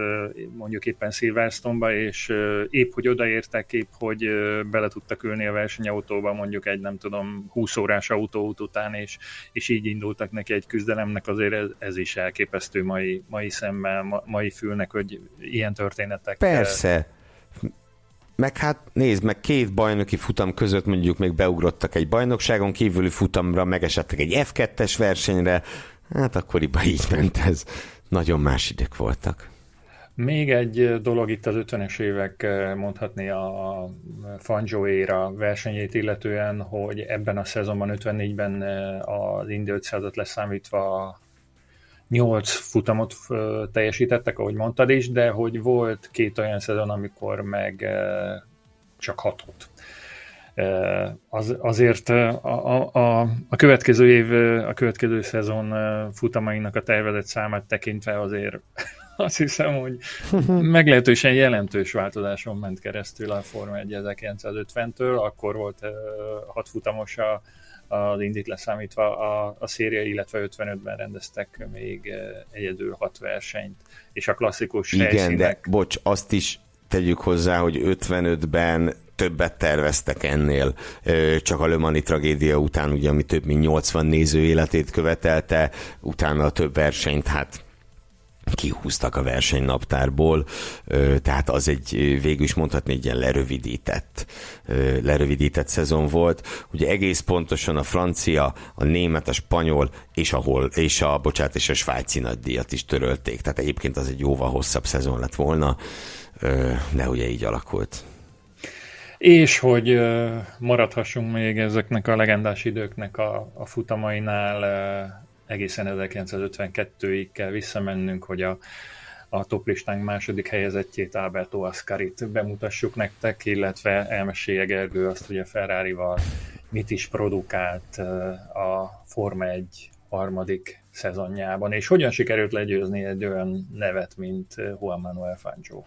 mondjuk éppen Silverstone-ba, és épp, hogy odaértek, épp, hogy bele tudtak ülni a versenyautóba, mondjuk egy, nem tudom, 20 órás autóút után, és, és így indultak neki egy küzdelemnek, azért ez, ez is elképesztő mai, mai szemmel, mai fülnek, hogy ilyen történetek. Persze, meg hát nézd, meg két bajnoki futam között mondjuk még beugrottak egy bajnokságon kívüli futamra, megesettek egy F2-es versenyre, hát akkoriban így ment ez. Nagyon más idők voltak. Még egy dolog itt az 50-es évek mondhatni a Fangio éra versenyét illetően, hogy ebben a szezonban 54-ben az Indy 500-at leszámítva 8 futamot teljesítettek, ahogy mondtad is, de hogy volt két olyan szezon, amikor meg csak hatot. Az, azért a, a, a következő év, a következő szezon futamainak a tervezett számát tekintve azért azt hiszem, hogy meglehetősen jelentős változáson ment keresztül a Forma 1 1950-től, akkor volt hat futamos a, az indit leszámítva a, a széria, illetve 55-ben rendeztek még eh, egyedül hat versenyt, és a klasszikus Igen, helyszínek... de bocs, azt is tegyük hozzá, hogy 55-ben többet terveztek ennél, csak a Lömani tragédia után, ugye, ami több mint 80 néző életét követelte, utána a több versenyt, hát kihúztak a versenynaptárból, tehát az egy végül is mondhatni egy ilyen lerövidített, lerövidített szezon volt. Ugye egész pontosan a francia, a német, a spanyol és a, hol, és a, bocsánat, és a svájci nagydíjat is törölték. Tehát egyébként az egy jóval hosszabb szezon lett volna, de ugye így alakult. És hogy maradhassunk még ezeknek a legendás időknek a, a futamainál, egészen 1952-ig kell visszamennünk, hogy a, a toplistánk második helyezettjét, Alberto Ascarit bemutassuk nektek, illetve elmesélje Gergő azt, hogy a Ferrari-val mit is produkált a Forma 1 harmadik szezonjában, és hogyan sikerült legyőzni egy olyan nevet, mint Juan Manuel Fangio.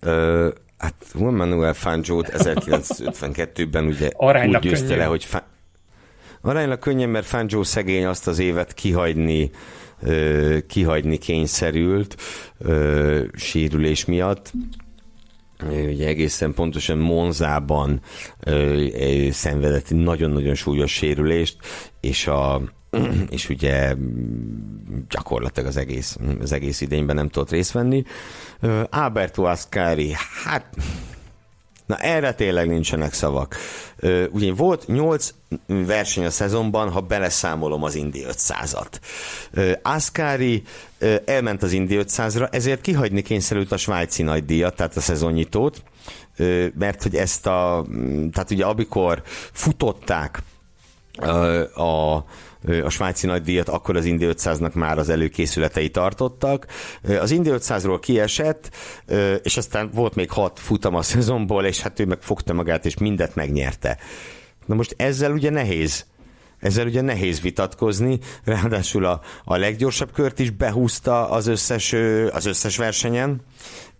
Ö, hát Juan Manuel Fangio 1952-ben ugye Aránylag úgy győzte könnyű. le, hogy Fa- Aránylag könnyen, mert Fangio szegény azt az évet kihagyni, ö, kihagyni kényszerült sérülés miatt. Ugye egészen pontosan Monzában ö, szenvedett nagyon-nagyon súlyos sérülést, és a és ugye gyakorlatilag az egész, az egész idényben nem tudott részt venni. Alberto Ascari, hát Na erre tényleg nincsenek szavak. Ugye volt 8 verseny a szezonban, ha beleszámolom az Indi 500-at. Ascari elment az Indi 500-ra, ezért kihagyni kényszerült a svájci nagydíjat, tehát a szezonnyitót, mert hogy ezt a, tehát ugye amikor futották a a svájci nagydíjat, akkor az Indy 500-nak már az előkészületei tartottak. Az Indy 500-ról kiesett, és aztán volt még hat futam a szezonból, és hát ő meg fogta magát, és mindet megnyerte. Na most ezzel ugye nehéz ezzel ugye nehéz vitatkozni, ráadásul a, a leggyorsabb kört is behúzta az összes, az összes versenyen,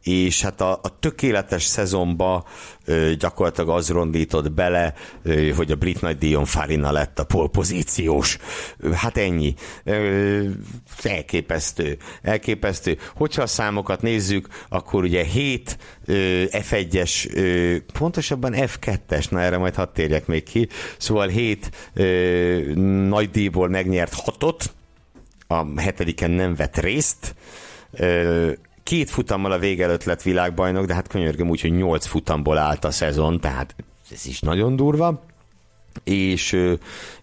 és hát a, a tökéletes szezonba ö, gyakorlatilag az rondított bele, ö, hogy a brit nagy Dion Farina lett a polpozíciós. Hát ennyi. Ö, elképesztő. Elképesztő. Hogyha a számokat nézzük, akkor ugye 7 ö, F1-es, ö, pontosabban F2-es, na erre majd hadd térjek még ki, szóval 7 ö, nagy díjból megnyert hatot, a hetediken nem vett részt, két futammal a vége előtt lett világbajnok, de hát könyörgöm úgy, hogy nyolc futamból állt a szezon, tehát ez is nagyon durva és,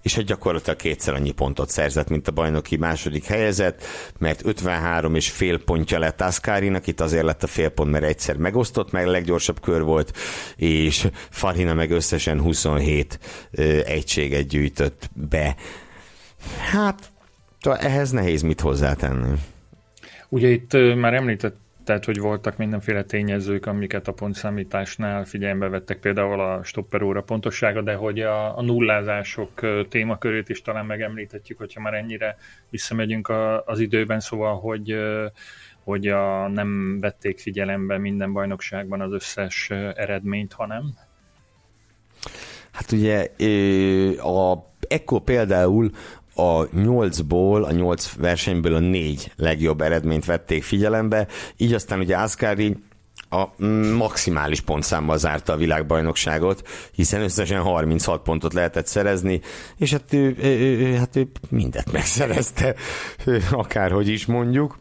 és egy gyakorlatilag kétszer annyi pontot szerzett, mint a bajnoki második helyezett, mert 53 és fél pontja lett Ascarinak, itt azért lett a fél pont, mert egyszer megosztott, meg a leggyorsabb kör volt, és Farina meg összesen 27 egységet gyűjtött be. Hát, ehhez nehéz mit hozzátenni. Ugye itt már említett tehát, hogy voltak mindenféle tényezők, amiket a pontszámításnál figyelembe vettek, például a stopperóra pontossága, de hogy a, a nullázások témakörét is talán megemlíthetjük, hogyha már ennyire visszamegyünk a, az időben, szóval, hogy hogy a, nem vették figyelembe minden bajnokságban az összes eredményt, hanem? Hát ugye a Ekkor például a nyolcból, a nyolc versenyből a négy legjobb eredményt vették figyelembe, így aztán ugye Ascari a maximális pontszámmal zárta a világbajnokságot, hiszen összesen 36 pontot lehetett szerezni, és hát ő, ő, ő, hát ő mindet megszerezte, akárhogy is mondjuk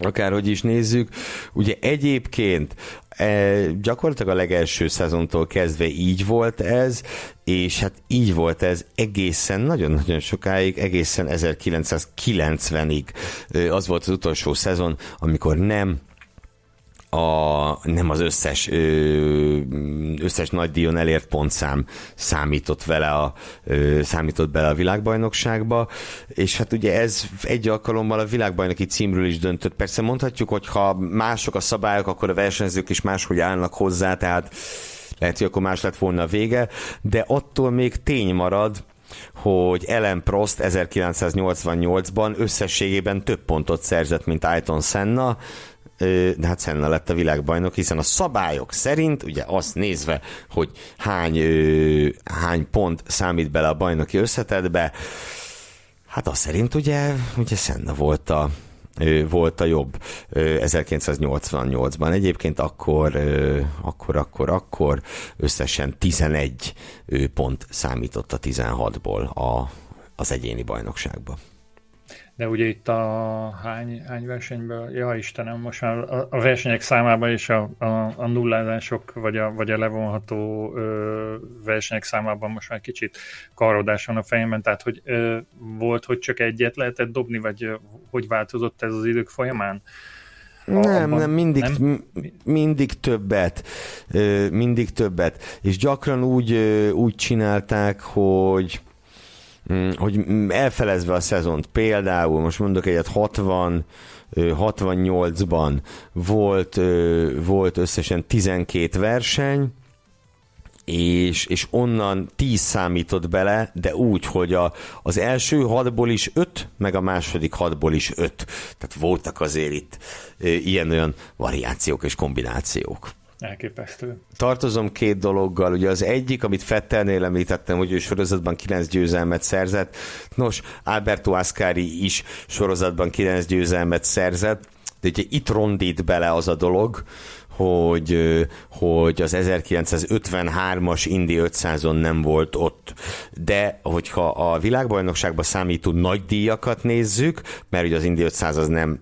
akárhogy is nézzük. Ugye egyébként e, gyakorlatilag a legelső szezontól kezdve így volt ez, és hát így volt ez egészen nagyon-nagyon sokáig, egészen 1990-ig. Az volt az utolsó szezon, amikor nem a, nem az összes ö, összes nagy díjon elért pontszám számított vele a, ö, számított bele a világbajnokságba, és hát ugye ez egy alkalommal a világbajnoki címről is döntött. Persze mondhatjuk, hogy ha mások a szabályok, akkor a versenyzők is máshogy állnak hozzá, tehát lehet, hogy akkor más lett volna a vége, de attól még tény marad, hogy Ellen Prost 1988-ban összességében több pontot szerzett, mint Ayton Senna, de hát Senna lett a világbajnok, hiszen a szabályok szerint, ugye azt nézve, hogy hány, hány pont számít bele a bajnoki összetetbe, hát azt szerint ugye, ugye Senna volt a, volt a jobb 1988-ban. Egyébként akkor, akkor, akkor, akkor összesen 11 pont számított a 16-ból a, az egyéni bajnokságban. De ugye itt a hány, hány versenyből, ja Istenem, most már a, a versenyek számában és a, a, a nullázások, vagy a, vagy a levonható ö, versenyek számában most már kicsit karodás van a fejemben, tehát hogy ö, volt, hogy csak egyet lehetett dobni, vagy ö, hogy változott ez az idők folyamán? A, nem, abban, nem, mindig, nem? mindig többet, mindig többet, és gyakran úgy, úgy csinálták, hogy hogy elfelezve a szezont, például most mondok egyet 60 68-ban volt, volt összesen 12 verseny, és, és onnan 10 számított bele, de úgy, hogy a, az első hatból is 5, meg a második hatból is 5. Tehát voltak azért itt ilyen-olyan variációk és kombinációk. Elképesztő. Tartozom két dologgal. Ugye az egyik, amit Fettelnél említettem, hogy ő sorozatban 9 győzelmet szerzett. Nos, Alberto Ascari is sorozatban 9 győzelmet szerzett. De ugye itt rondít bele az a dolog, hogy, hogy az 1953-as Indi 500-on nem volt ott. De hogyha a világbajnokságban számító nagy díjakat nézzük, mert ugye az Indi 500 az nem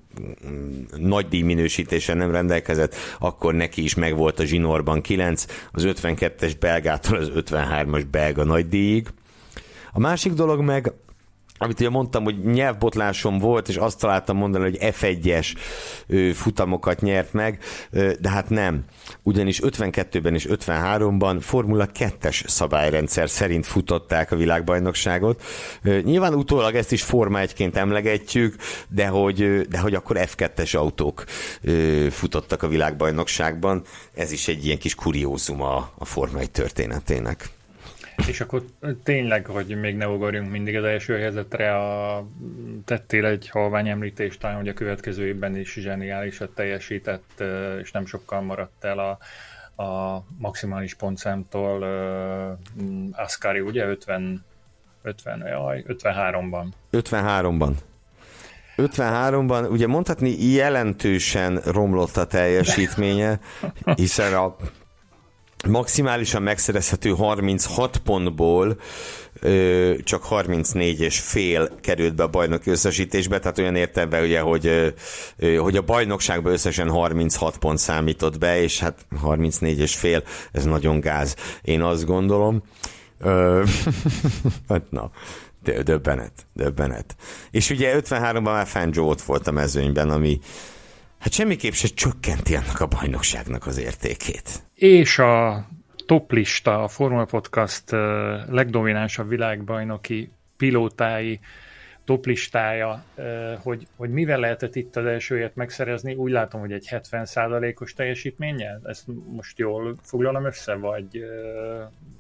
mm, nagy díj minősítésen nem rendelkezett, akkor neki is megvolt a zsinórban 9, az 52-es belgától az 53-as belga nagy díjig. A másik dolog meg amit ugye mondtam, hogy nyelvbotlásom volt, és azt találtam mondani, hogy F1-es futamokat nyert meg, de hát nem. Ugyanis 52-ben és 53-ban Formula 2-es szabályrendszer szerint futották a világbajnokságot. Nyilván utólag ezt is Forma 1-ként emlegetjük, de hogy, de hogy akkor F2-es autók futottak a világbajnokságban. Ez is egy ilyen kis kuriózum a, a Forma 1 történetének. És akkor tényleg, hogy még ne ugorjunk mindig az első helyzetre, a, tettél egy halvány említést, talán, hogy a következő évben is zseniálisat teljesített, és nem sokkal maradt el a, a maximális pontszámtól uh, Ascari, ugye 50, 50, jaj, 53-ban. 53-ban. 53-ban, ugye mondhatni jelentősen romlott a teljesítménye, hiszen a maximálisan megszerezhető 36 pontból csak 34 és fél került be a bajnok összesítésbe, tehát olyan értelemben ugye, hogy, hogy a bajnokságban összesen 36 pont számított be, és hát 34 és fél, ez nagyon gáz, én azt gondolom. hát na, döbbenet, döbbenet. És ugye 53-ban már Fangio ott volt a mezőnyben, ami hát semmiképp se csökkenti annak a bajnokságnak az értékét. És a toplista, a Formula Podcast legdominánsabb világbajnoki pilótái toplistája, hogy, hogy mivel lehetett itt az elsőért megszerezni, úgy látom, hogy egy 70%-os teljesítménnyel, ezt most jól foglalom össze, vagy,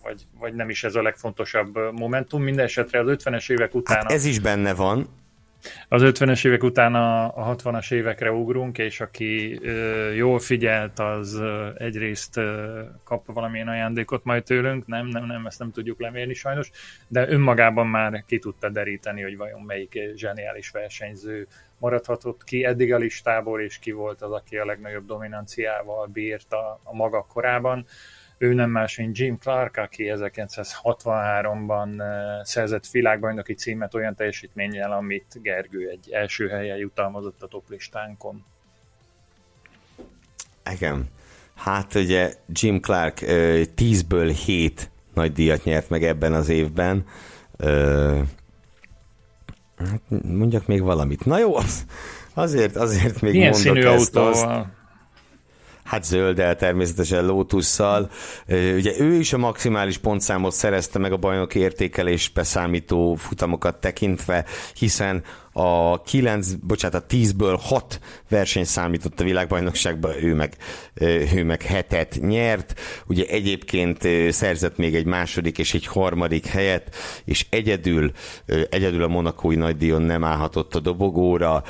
vagy, vagy nem is ez a legfontosabb momentum, minden esetre az 50-es évek után... Hát ez is benne van, az 50-es évek után a, a 60-as évekre ugrunk, és aki ö, jól figyelt, az ö, egyrészt ö, kap valamilyen ajándékot majd tőlünk, nem, nem, nem, ezt nem tudjuk lemérni sajnos, de önmagában már ki tudta deríteni, hogy vajon melyik zseniális versenyző maradhatott ki eddig a listából, és ki volt az, aki a legnagyobb dominanciával bírt a, a maga korában. Ő nem más, mint Jim Clark, aki 1963-ban eh, szerzett világbajnoki címet olyan teljesítménnyel, amit Gergő egy első helyen jutalmazott a toplistánkon. Igen. Hát ugye Jim Clark 10-ből 7 nagy díjat nyert meg ebben az évben. Hát mondjak még valamit. Na jó, azért, azért még Milyen mondok színű ezt. autóval? Azt. Hát zölddel természetesen Lotusszal. Ugye ő is a maximális pontszámot szerezte meg a bajnoki értékelésbe számító futamokat tekintve, hiszen a 9, bocsánat, a 10-ből 6 verseny számított a világbajnokságban, ő meg, ő meg hetet nyert. Ugye egyébként szerzett még egy második és egy harmadik helyet, és egyedül, egyedül a monakói nagydíjon nem állhatott a dobogóra,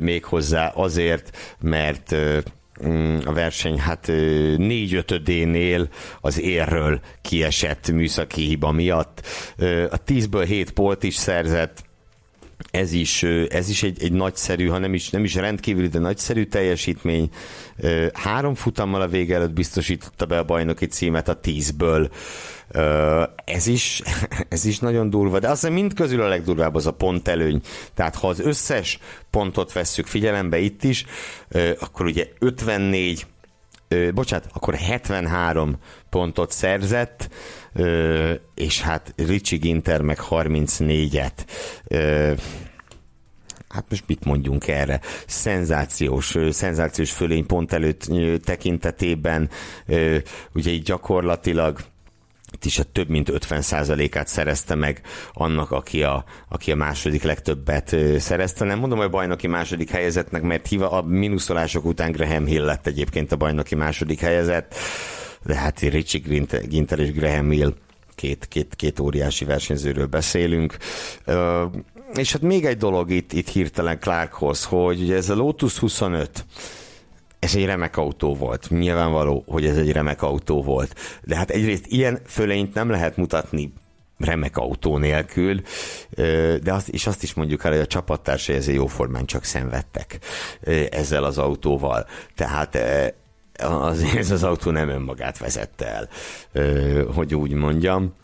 méghozzá azért, mert a verseny hát négy-ötödénél az érről kiesett műszaki hiba miatt. A 10-ből 7 polt is szerzett, ez is, ez is egy, egy nagyszerű, ha nem is, nem is rendkívüli, de nagyszerű teljesítmény. Három futammal a vége előtt biztosította be a bajnoki címet a tízből. Ez is, ez is nagyon durva, de azt mind közül a legdurvább az a pontelőny. Tehát ha az összes pontot vesszük figyelembe itt is, akkor ugye 54 bocsánat, akkor 73 pontot szerzett, és hát Ricsi Ginter meg 34-et. Hát most mit mondjunk erre? Szenzációs, szenzációs fölény pont előtt tekintetében, ugye így gyakorlatilag itt is a több mint 50%-át szerezte meg annak, aki a, aki a második legtöbbet szerezte. Nem mondom, hogy bajnoki második helyezetnek, mert hiva a mínuszolások után Graham Hill lett egyébként a bajnoki második helyezett, de hát Richie Ginter és Graham Hill két, két, két óriási versenyzőről beszélünk. És hát még egy dolog itt, itt hirtelen Clarkhoz, hogy ugye ez a Lotus 25, ez egy remek autó volt. Nyilvánvaló, hogy ez egy remek autó volt. De hát egyrészt ilyen fölényt nem lehet mutatni remek autó nélkül, de azt, és azt is mondjuk el, hogy a csapattársai ezzel jóformán csak szenvedtek ezzel az autóval. Tehát az, ez az autó nem önmagát vezette el, hogy úgy mondjam.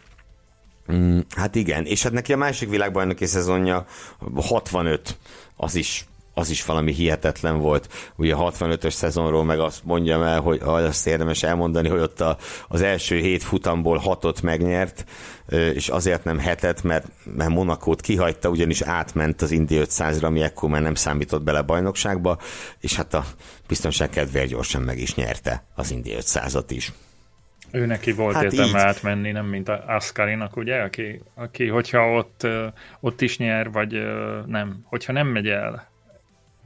Mm, hát igen, és hát neki a másik világbajnoki szezonja 65, az is az is valami hihetetlen volt. Ugye a 65-ös szezonról meg azt mondjam el, hogy azt érdemes elmondani, hogy ott a, az első hét futamból hatot megnyert, és azért nem hetet, mert, mert Monakót kihagyta, ugyanis átment az Indi 500-ra, ami ekkor már nem számított bele bajnokságba, és hát a biztonság kedvéért gyorsan meg is nyerte az Indi 500-at is. Ő neki volt hát értelme átmenni, nem mint a Ascarinak, ugye, aki, aki hogyha ott, ott is nyer, vagy nem, hogyha nem megy el,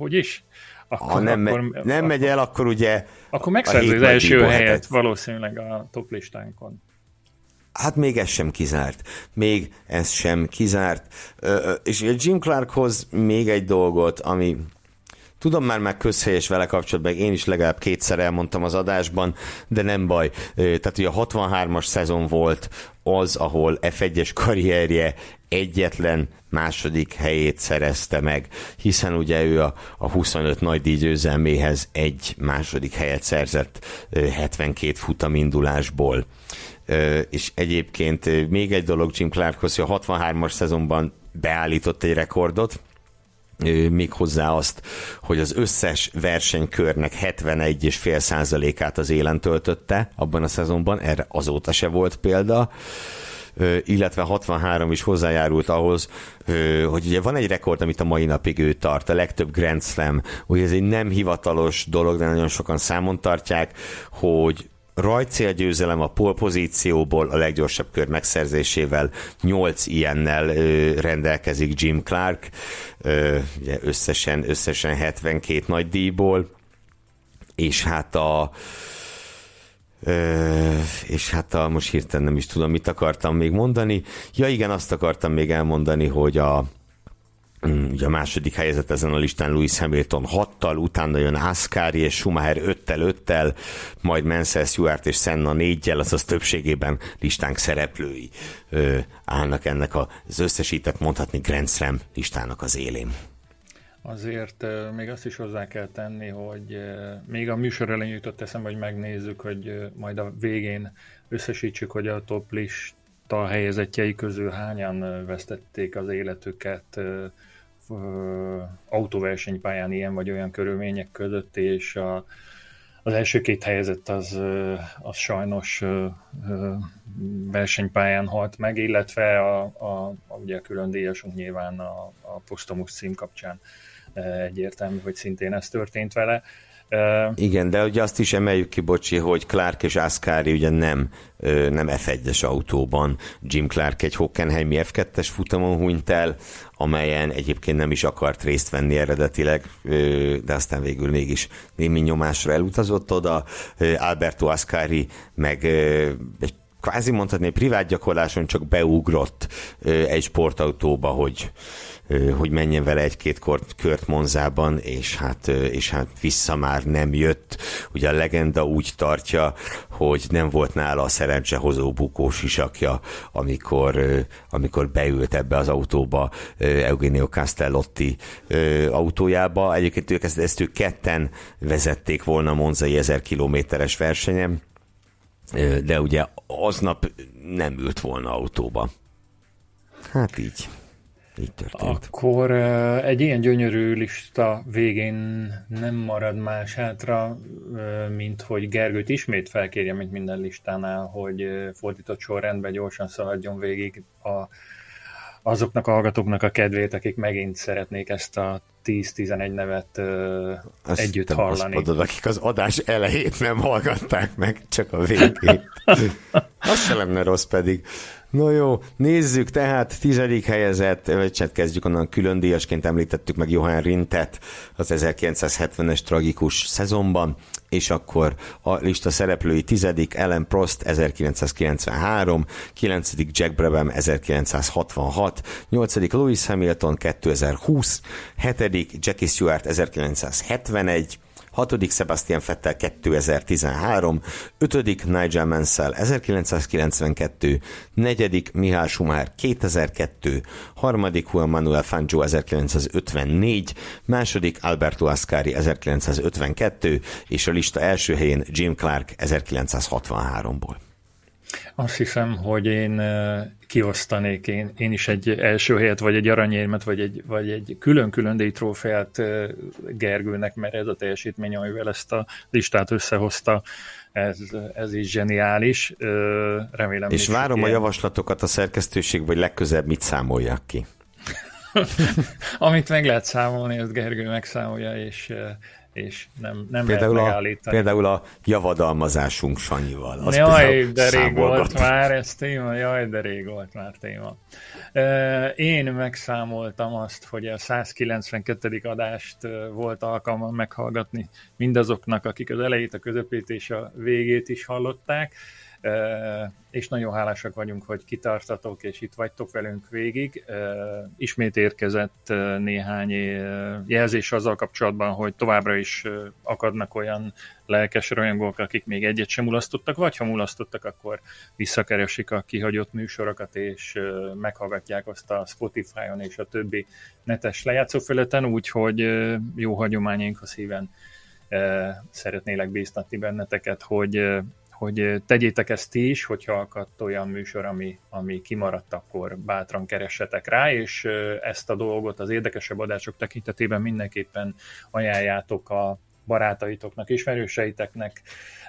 hogy is? Akkor, ha nem, akkor, nem akkor, megy el, akkor ugye... Akkor megszerzi az első helyet valószínűleg a top listánkon. Hát még ez sem kizárt. Még ez sem kizárt. És Jim Clarkhoz még egy dolgot, ami Tudom már meg közhelyes vele kapcsolatban, én is legalább kétszer elmondtam az adásban, de nem baj. Tehát ugye a 63-as szezon volt az, ahol F1-es karrierje egyetlen második helyét szerezte meg, hiszen ugye ő a, a 25 nagy díj győzelméhez egy második helyet szerzett 72 futamindulásból. És egyébként még egy dolog Jim Clarkhoz, hogy a 63-as szezonban beállított egy rekordot, még hozzá azt, hogy az összes versenykörnek 71,5 százalékát az élen töltötte abban a szezonban, erre azóta se volt példa illetve 63 is hozzájárult ahhoz, hogy ugye van egy rekord, amit a mai napig ő tart, a legtöbb Grand Slam, hogy ez egy nem hivatalos dolog, de nagyon sokan számon tartják, hogy rajtcélgyőzelem a polpozícióból a leggyorsabb kör megszerzésével 8 ilyennel rendelkezik Jim Clark, ö, ugye összesen, összesen 72 nagy díjból, és hát a És hát a, most hirtelen nem is tudom, mit akartam még mondani. Ja igen, azt akartam még elmondani, hogy a, Mm, ugye a második helyzet ezen a listán Lewis Hamilton 6-tal, utána jön Ascari és Schumacher 5-tel, 5-tel, majd Mansell, Stewart és Senna 4-jel, azaz többségében listánk szereplői ö, állnak ennek az összesített, mondhatni Grand Slam listának az élén. Azért még azt is hozzá kell tenni, hogy még a műsor elején jutott eszembe, hogy megnézzük, hogy majd a végén összesítsük, hogy a top lista helyezettjei közül hányan vesztették az életüket autóversenypályán ilyen vagy olyan körülmények között, és a, az első két helyezett az, az sajnos versenypályán halt meg, illetve a, a, a, ugye a külön díjasunk nyilván a, a posztomus cím kapcsán egyértelmű, hogy szintén ez történt vele. Igen, de ugye azt is emeljük ki, bocsi, hogy Clark és Ascari ugye nem, nem F1-es autóban. Jim Clark egy Hockenheimi F2-es futamon hunyt el, amelyen egyébként nem is akart részt venni eredetileg, de aztán végül mégis némi nyomásra elutazott oda. Alberto Ascari meg egy kvázi mondhatni, privát gyakorláson csak beugrott egy sportautóba, hogy hogy menjen vele egy-két kört, kört Monzában, és hát, és hát vissza már nem jött. Ugye a legenda úgy tartja, hogy nem volt nála a szerencsehozó bukós isakja, amikor, amikor beült ebbe az autóba Eugenio Castellotti autójába. Egyébként ők ezt, ezt ők ketten vezették volna Monzai 1000 kilométeres versenyem, de ugye aznap nem ült volna autóba. Hát így. Így történt. Akkor egy ilyen gyönyörű lista végén nem marad más hátra, mint hogy Gergőt ismét felkérjem, mint minden listánál, hogy fordított sorrendben gyorsan szaladjon végig a, azoknak a hallgatóknak a kedvét, akik megint szeretnék ezt a 10-11 nevet azt együtt hallani. Azt mondod, akik az adás elejét nem hallgatták meg, csak a végét. az se lenne rossz pedig. No jó, nézzük tehát, tizedik helyezett, vagy csak kezdjük onnan külön díjasként említettük meg Johan Rintet az 1970-es tragikus szezonban, és akkor a lista szereplői tizedik Ellen Prost 1993, kilencedik Jack Brabham 1966, nyolcadik Lewis Hamilton 2020, hetedik Jackie Stewart 1971, hatodik Sebastian Vettel 2013, ötödik Nigel Mansell 1992, negyedik Mihály Schumacher 2002, harmadik Juan Manuel Fangio 1954, második Alberto Ascari 1952, és a lista első helyén Jim Clark 1963-ból. Azt hiszem, hogy én kiosztanék én, én is egy első helyet, vagy egy aranyérmet, vagy egy, vagy egy külön-külön díjtrófeát Gergőnek, mert ez a teljesítmény, amivel ezt a listát összehozta, ez, ez is zseniális. Remélem. És várom ilyen. a javaslatokat a szerkesztőség, vagy legközebb mit számoljak ki. Amit meg lehet számolni, ezt Gergő megszámolja, és és nem, nem például lehet megállítani. A, például a javadalmazásunk Sanyival. Az jaj, de rég volt már ez téma, jaj, de rég volt már téma. Én megszámoltam azt, hogy a 192. adást volt alkalmam meghallgatni mindazoknak, akik az elejét, a közepét és a végét is hallották. És nagyon hálásak vagyunk, hogy kitartatok, és itt vagytok velünk végig. Ismét érkezett néhány jelzés azzal kapcsolatban, hogy továbbra is akadnak olyan lelkes rajongók, akik még egyet sem mulasztottak, vagy ha mulasztottak, akkor visszakeresik a kihagyott műsorokat, és meghallgatják azt a Spotify-on és a többi netes lejátszófeleten, úgyhogy jó hagyományaink a szíven szeretnélek bíztatni benneteket, hogy hogy tegyétek ezt ti is, hogyha akadt olyan műsor, ami, ami kimaradt, akkor bátran keressetek rá, és ezt a dolgot az érdekesebb adások tekintetében mindenképpen ajánljátok a barátaitoknak, ismerőseiteknek,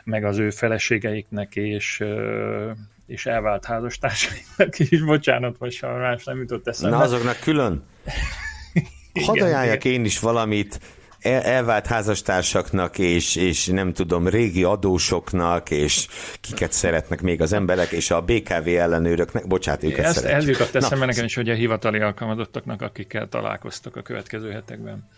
meg az ő feleségeiknek, és, és elvált házastársaiknak is. Bocsánat, most más nem jutott eszembe. Na azoknak külön? Hadd ajánljak én is valamit, el, elvált házastársaknak, és, és nem tudom, régi adósoknak, és kiket szeretnek még az emberek, és a BKV ellenőröknek, bocsánat, őket Ezt eljutott eszembe nekem is, hogy a hivatali alkalmazottaknak, akikkel találkoztak a következő hetekben.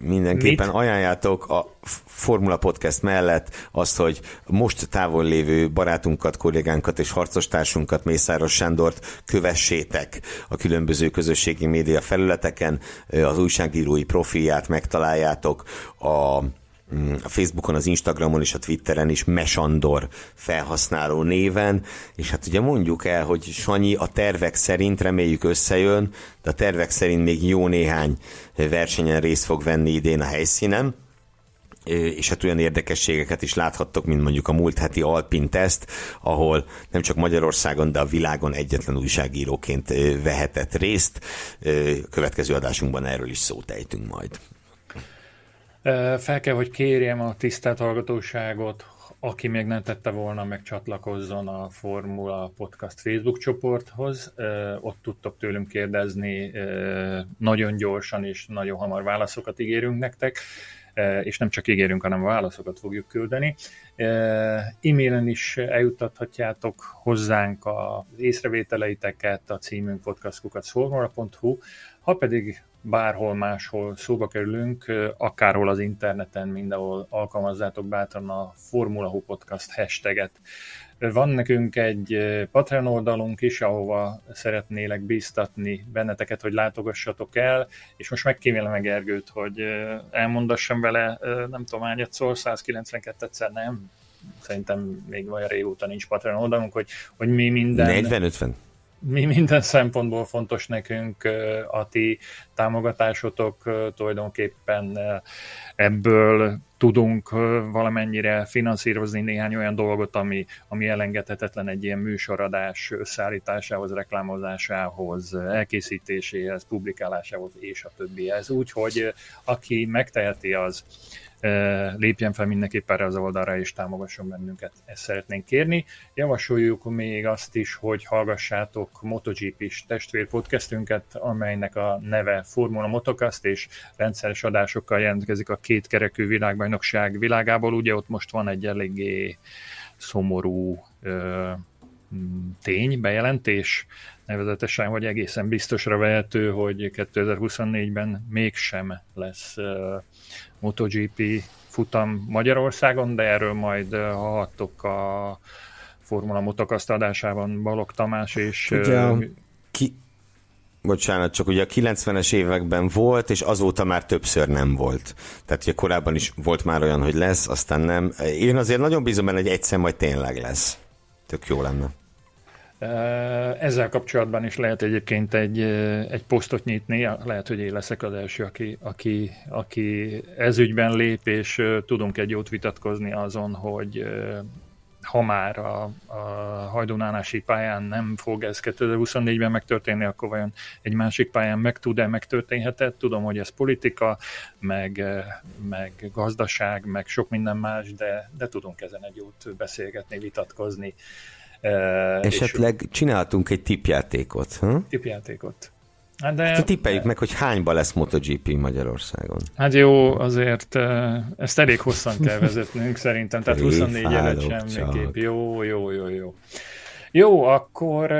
Mindenképpen Mit? ajánljátok a Formula Podcast mellett azt, hogy most távol lévő barátunkat, kollégánkat és harcostársunkat, Mészáros Sándort kövessétek a különböző közösségi média felületeken, az újságírói profilját megtaláljátok, a a Facebookon, az Instagramon és a Twitteren is Mesandor felhasználó néven, és hát ugye mondjuk el, hogy Sanyi a tervek szerint reméljük összejön, de a tervek szerint még jó néhány versenyen részt fog venni idén a helyszínen, és hát olyan érdekességeket is láthattok, mint mondjuk a múlt heti Alpin teszt, ahol nem csak Magyarországon, de a világon egyetlen újságíróként vehetett részt. Következő adásunkban erről is szót ejtünk majd. Fel kell, hogy kérjem a tisztelt hallgatóságot, aki még nem tette volna, meg csatlakozzon a Formula Podcast Facebook csoporthoz. Ott tudtok tőlünk kérdezni, nagyon gyorsan és nagyon hamar válaszokat ígérünk nektek és nem csak ígérünk, hanem a válaszokat fogjuk küldeni. E-mailen is eljuttathatjátok hozzánk az észrevételeiteket a címünk podcastkukacformula.hu, ha pedig bárhol máshol szóba kerülünk, akárhol az interneten, mindenhol alkalmazzátok bátran a Formula Hu Podcast hashtaget. Van nekünk egy Patreon oldalunk is, ahova szeretnélek bíztatni benneteket, hogy látogassatok el, és most megkímélem meg Ergőt, hogy elmondassam vele, nem tudom, hányat szól, 192-szer nem, szerintem még olyan régóta nincs Patreon oldalunk, hogy, hogy mi minden... 40-50? Mi minden szempontból fontos nekünk a ti támogatásotok, tulajdonképpen ebből tudunk valamennyire finanszírozni néhány olyan dolgot, ami, ami elengedhetetlen egy ilyen műsoradás összeállításához, reklámozásához, elkészítéséhez, publikálásához és a többihez. Úgyhogy aki megteheti az, lépjen fel mindenképp erre az oldalra és támogasson bennünket. Ezt szeretnénk kérni. Javasoljuk még azt is, hogy hallgassátok MotoGP-s testvér podcastünket, amelynek a neve Formula Motocast, és rendszeres adásokkal jelentkezik a két kerekű világbajnokság világából. Ugye ott most van egy eléggé szomorú ö, tény, bejelentés, nevezetesen, hogy egészen biztosra vehető, hogy 2024-ben mégsem lesz MotoGP futam Magyarországon, de erről majd hallhattok a Formula Motocast adásában Balog Tamás és... Ugye ki, bocsánat, csak ugye a 90-es években volt, és azóta már többször nem volt. Tehát ugye korábban is volt már olyan, hogy lesz, aztán nem. Én azért nagyon bízom benne, hogy egyszer majd tényleg lesz. Tök jó lenne. Ezzel kapcsolatban is lehet egyébként egy, egy posztot nyitni, lehet, hogy én leszek az első, aki, aki, aki ezügyben lép, és tudunk egy jót vitatkozni azon, hogy ha már a, a hajdunánási pályán nem fog ez 2024-ben megtörténni, akkor vajon egy másik pályán meg tud-e, megtörténhetett? Tudom, hogy ez politika, meg, meg gazdaság, meg sok minden más, de, de tudunk ezen egy jót beszélgetni, vitatkozni. Esetleg és csináltunk egy tipjátékot. Hm? Tipjátékot. Hát de, Ezt tippeljük meg, hogy hányba lesz MotoGP Magyarországon. Hát jó, azért ezt elég hosszan kell vezetnünk szerintem, tehát 24 előtt semmiképp. Jó, jó, jó, jó. Jó, akkor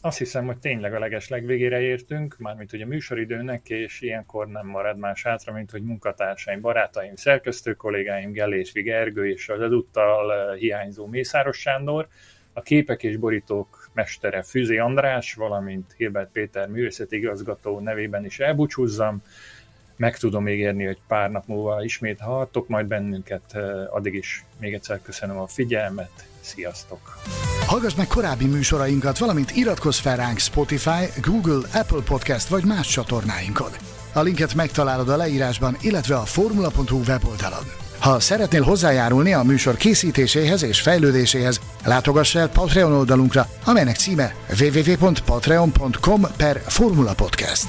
azt hiszem, hogy tényleg a leges legvégére értünk, mármint a műsoridőnek, és ilyenkor nem marad más hátra, mint hogy munkatársaim, barátaim, szerkesztő kollégáim, Gellés Gergő és az ezúttal hiányzó Mészáros Sándor, a képek és borítók mestere Füzi András, valamint Hilbert Péter művészeti igazgató nevében is elbúcsúzzam. Meg tudom érni, hogy pár nap múlva ismét hallottok majd bennünket, addig is még egyszer köszönöm a figyelmet, sziasztok! Hallgass meg korábbi műsorainkat, valamint iratkozz fel ránk Spotify, Google, Apple Podcast vagy más csatornáinkon. A linket megtalálod a leírásban, illetve a formula.hu weboldalon. Ha szeretnél hozzájárulni a műsor készítéséhez és fejlődéséhez, látogass el Patreon oldalunkra, amelynek címe www.patreon.com per Formula Podcast.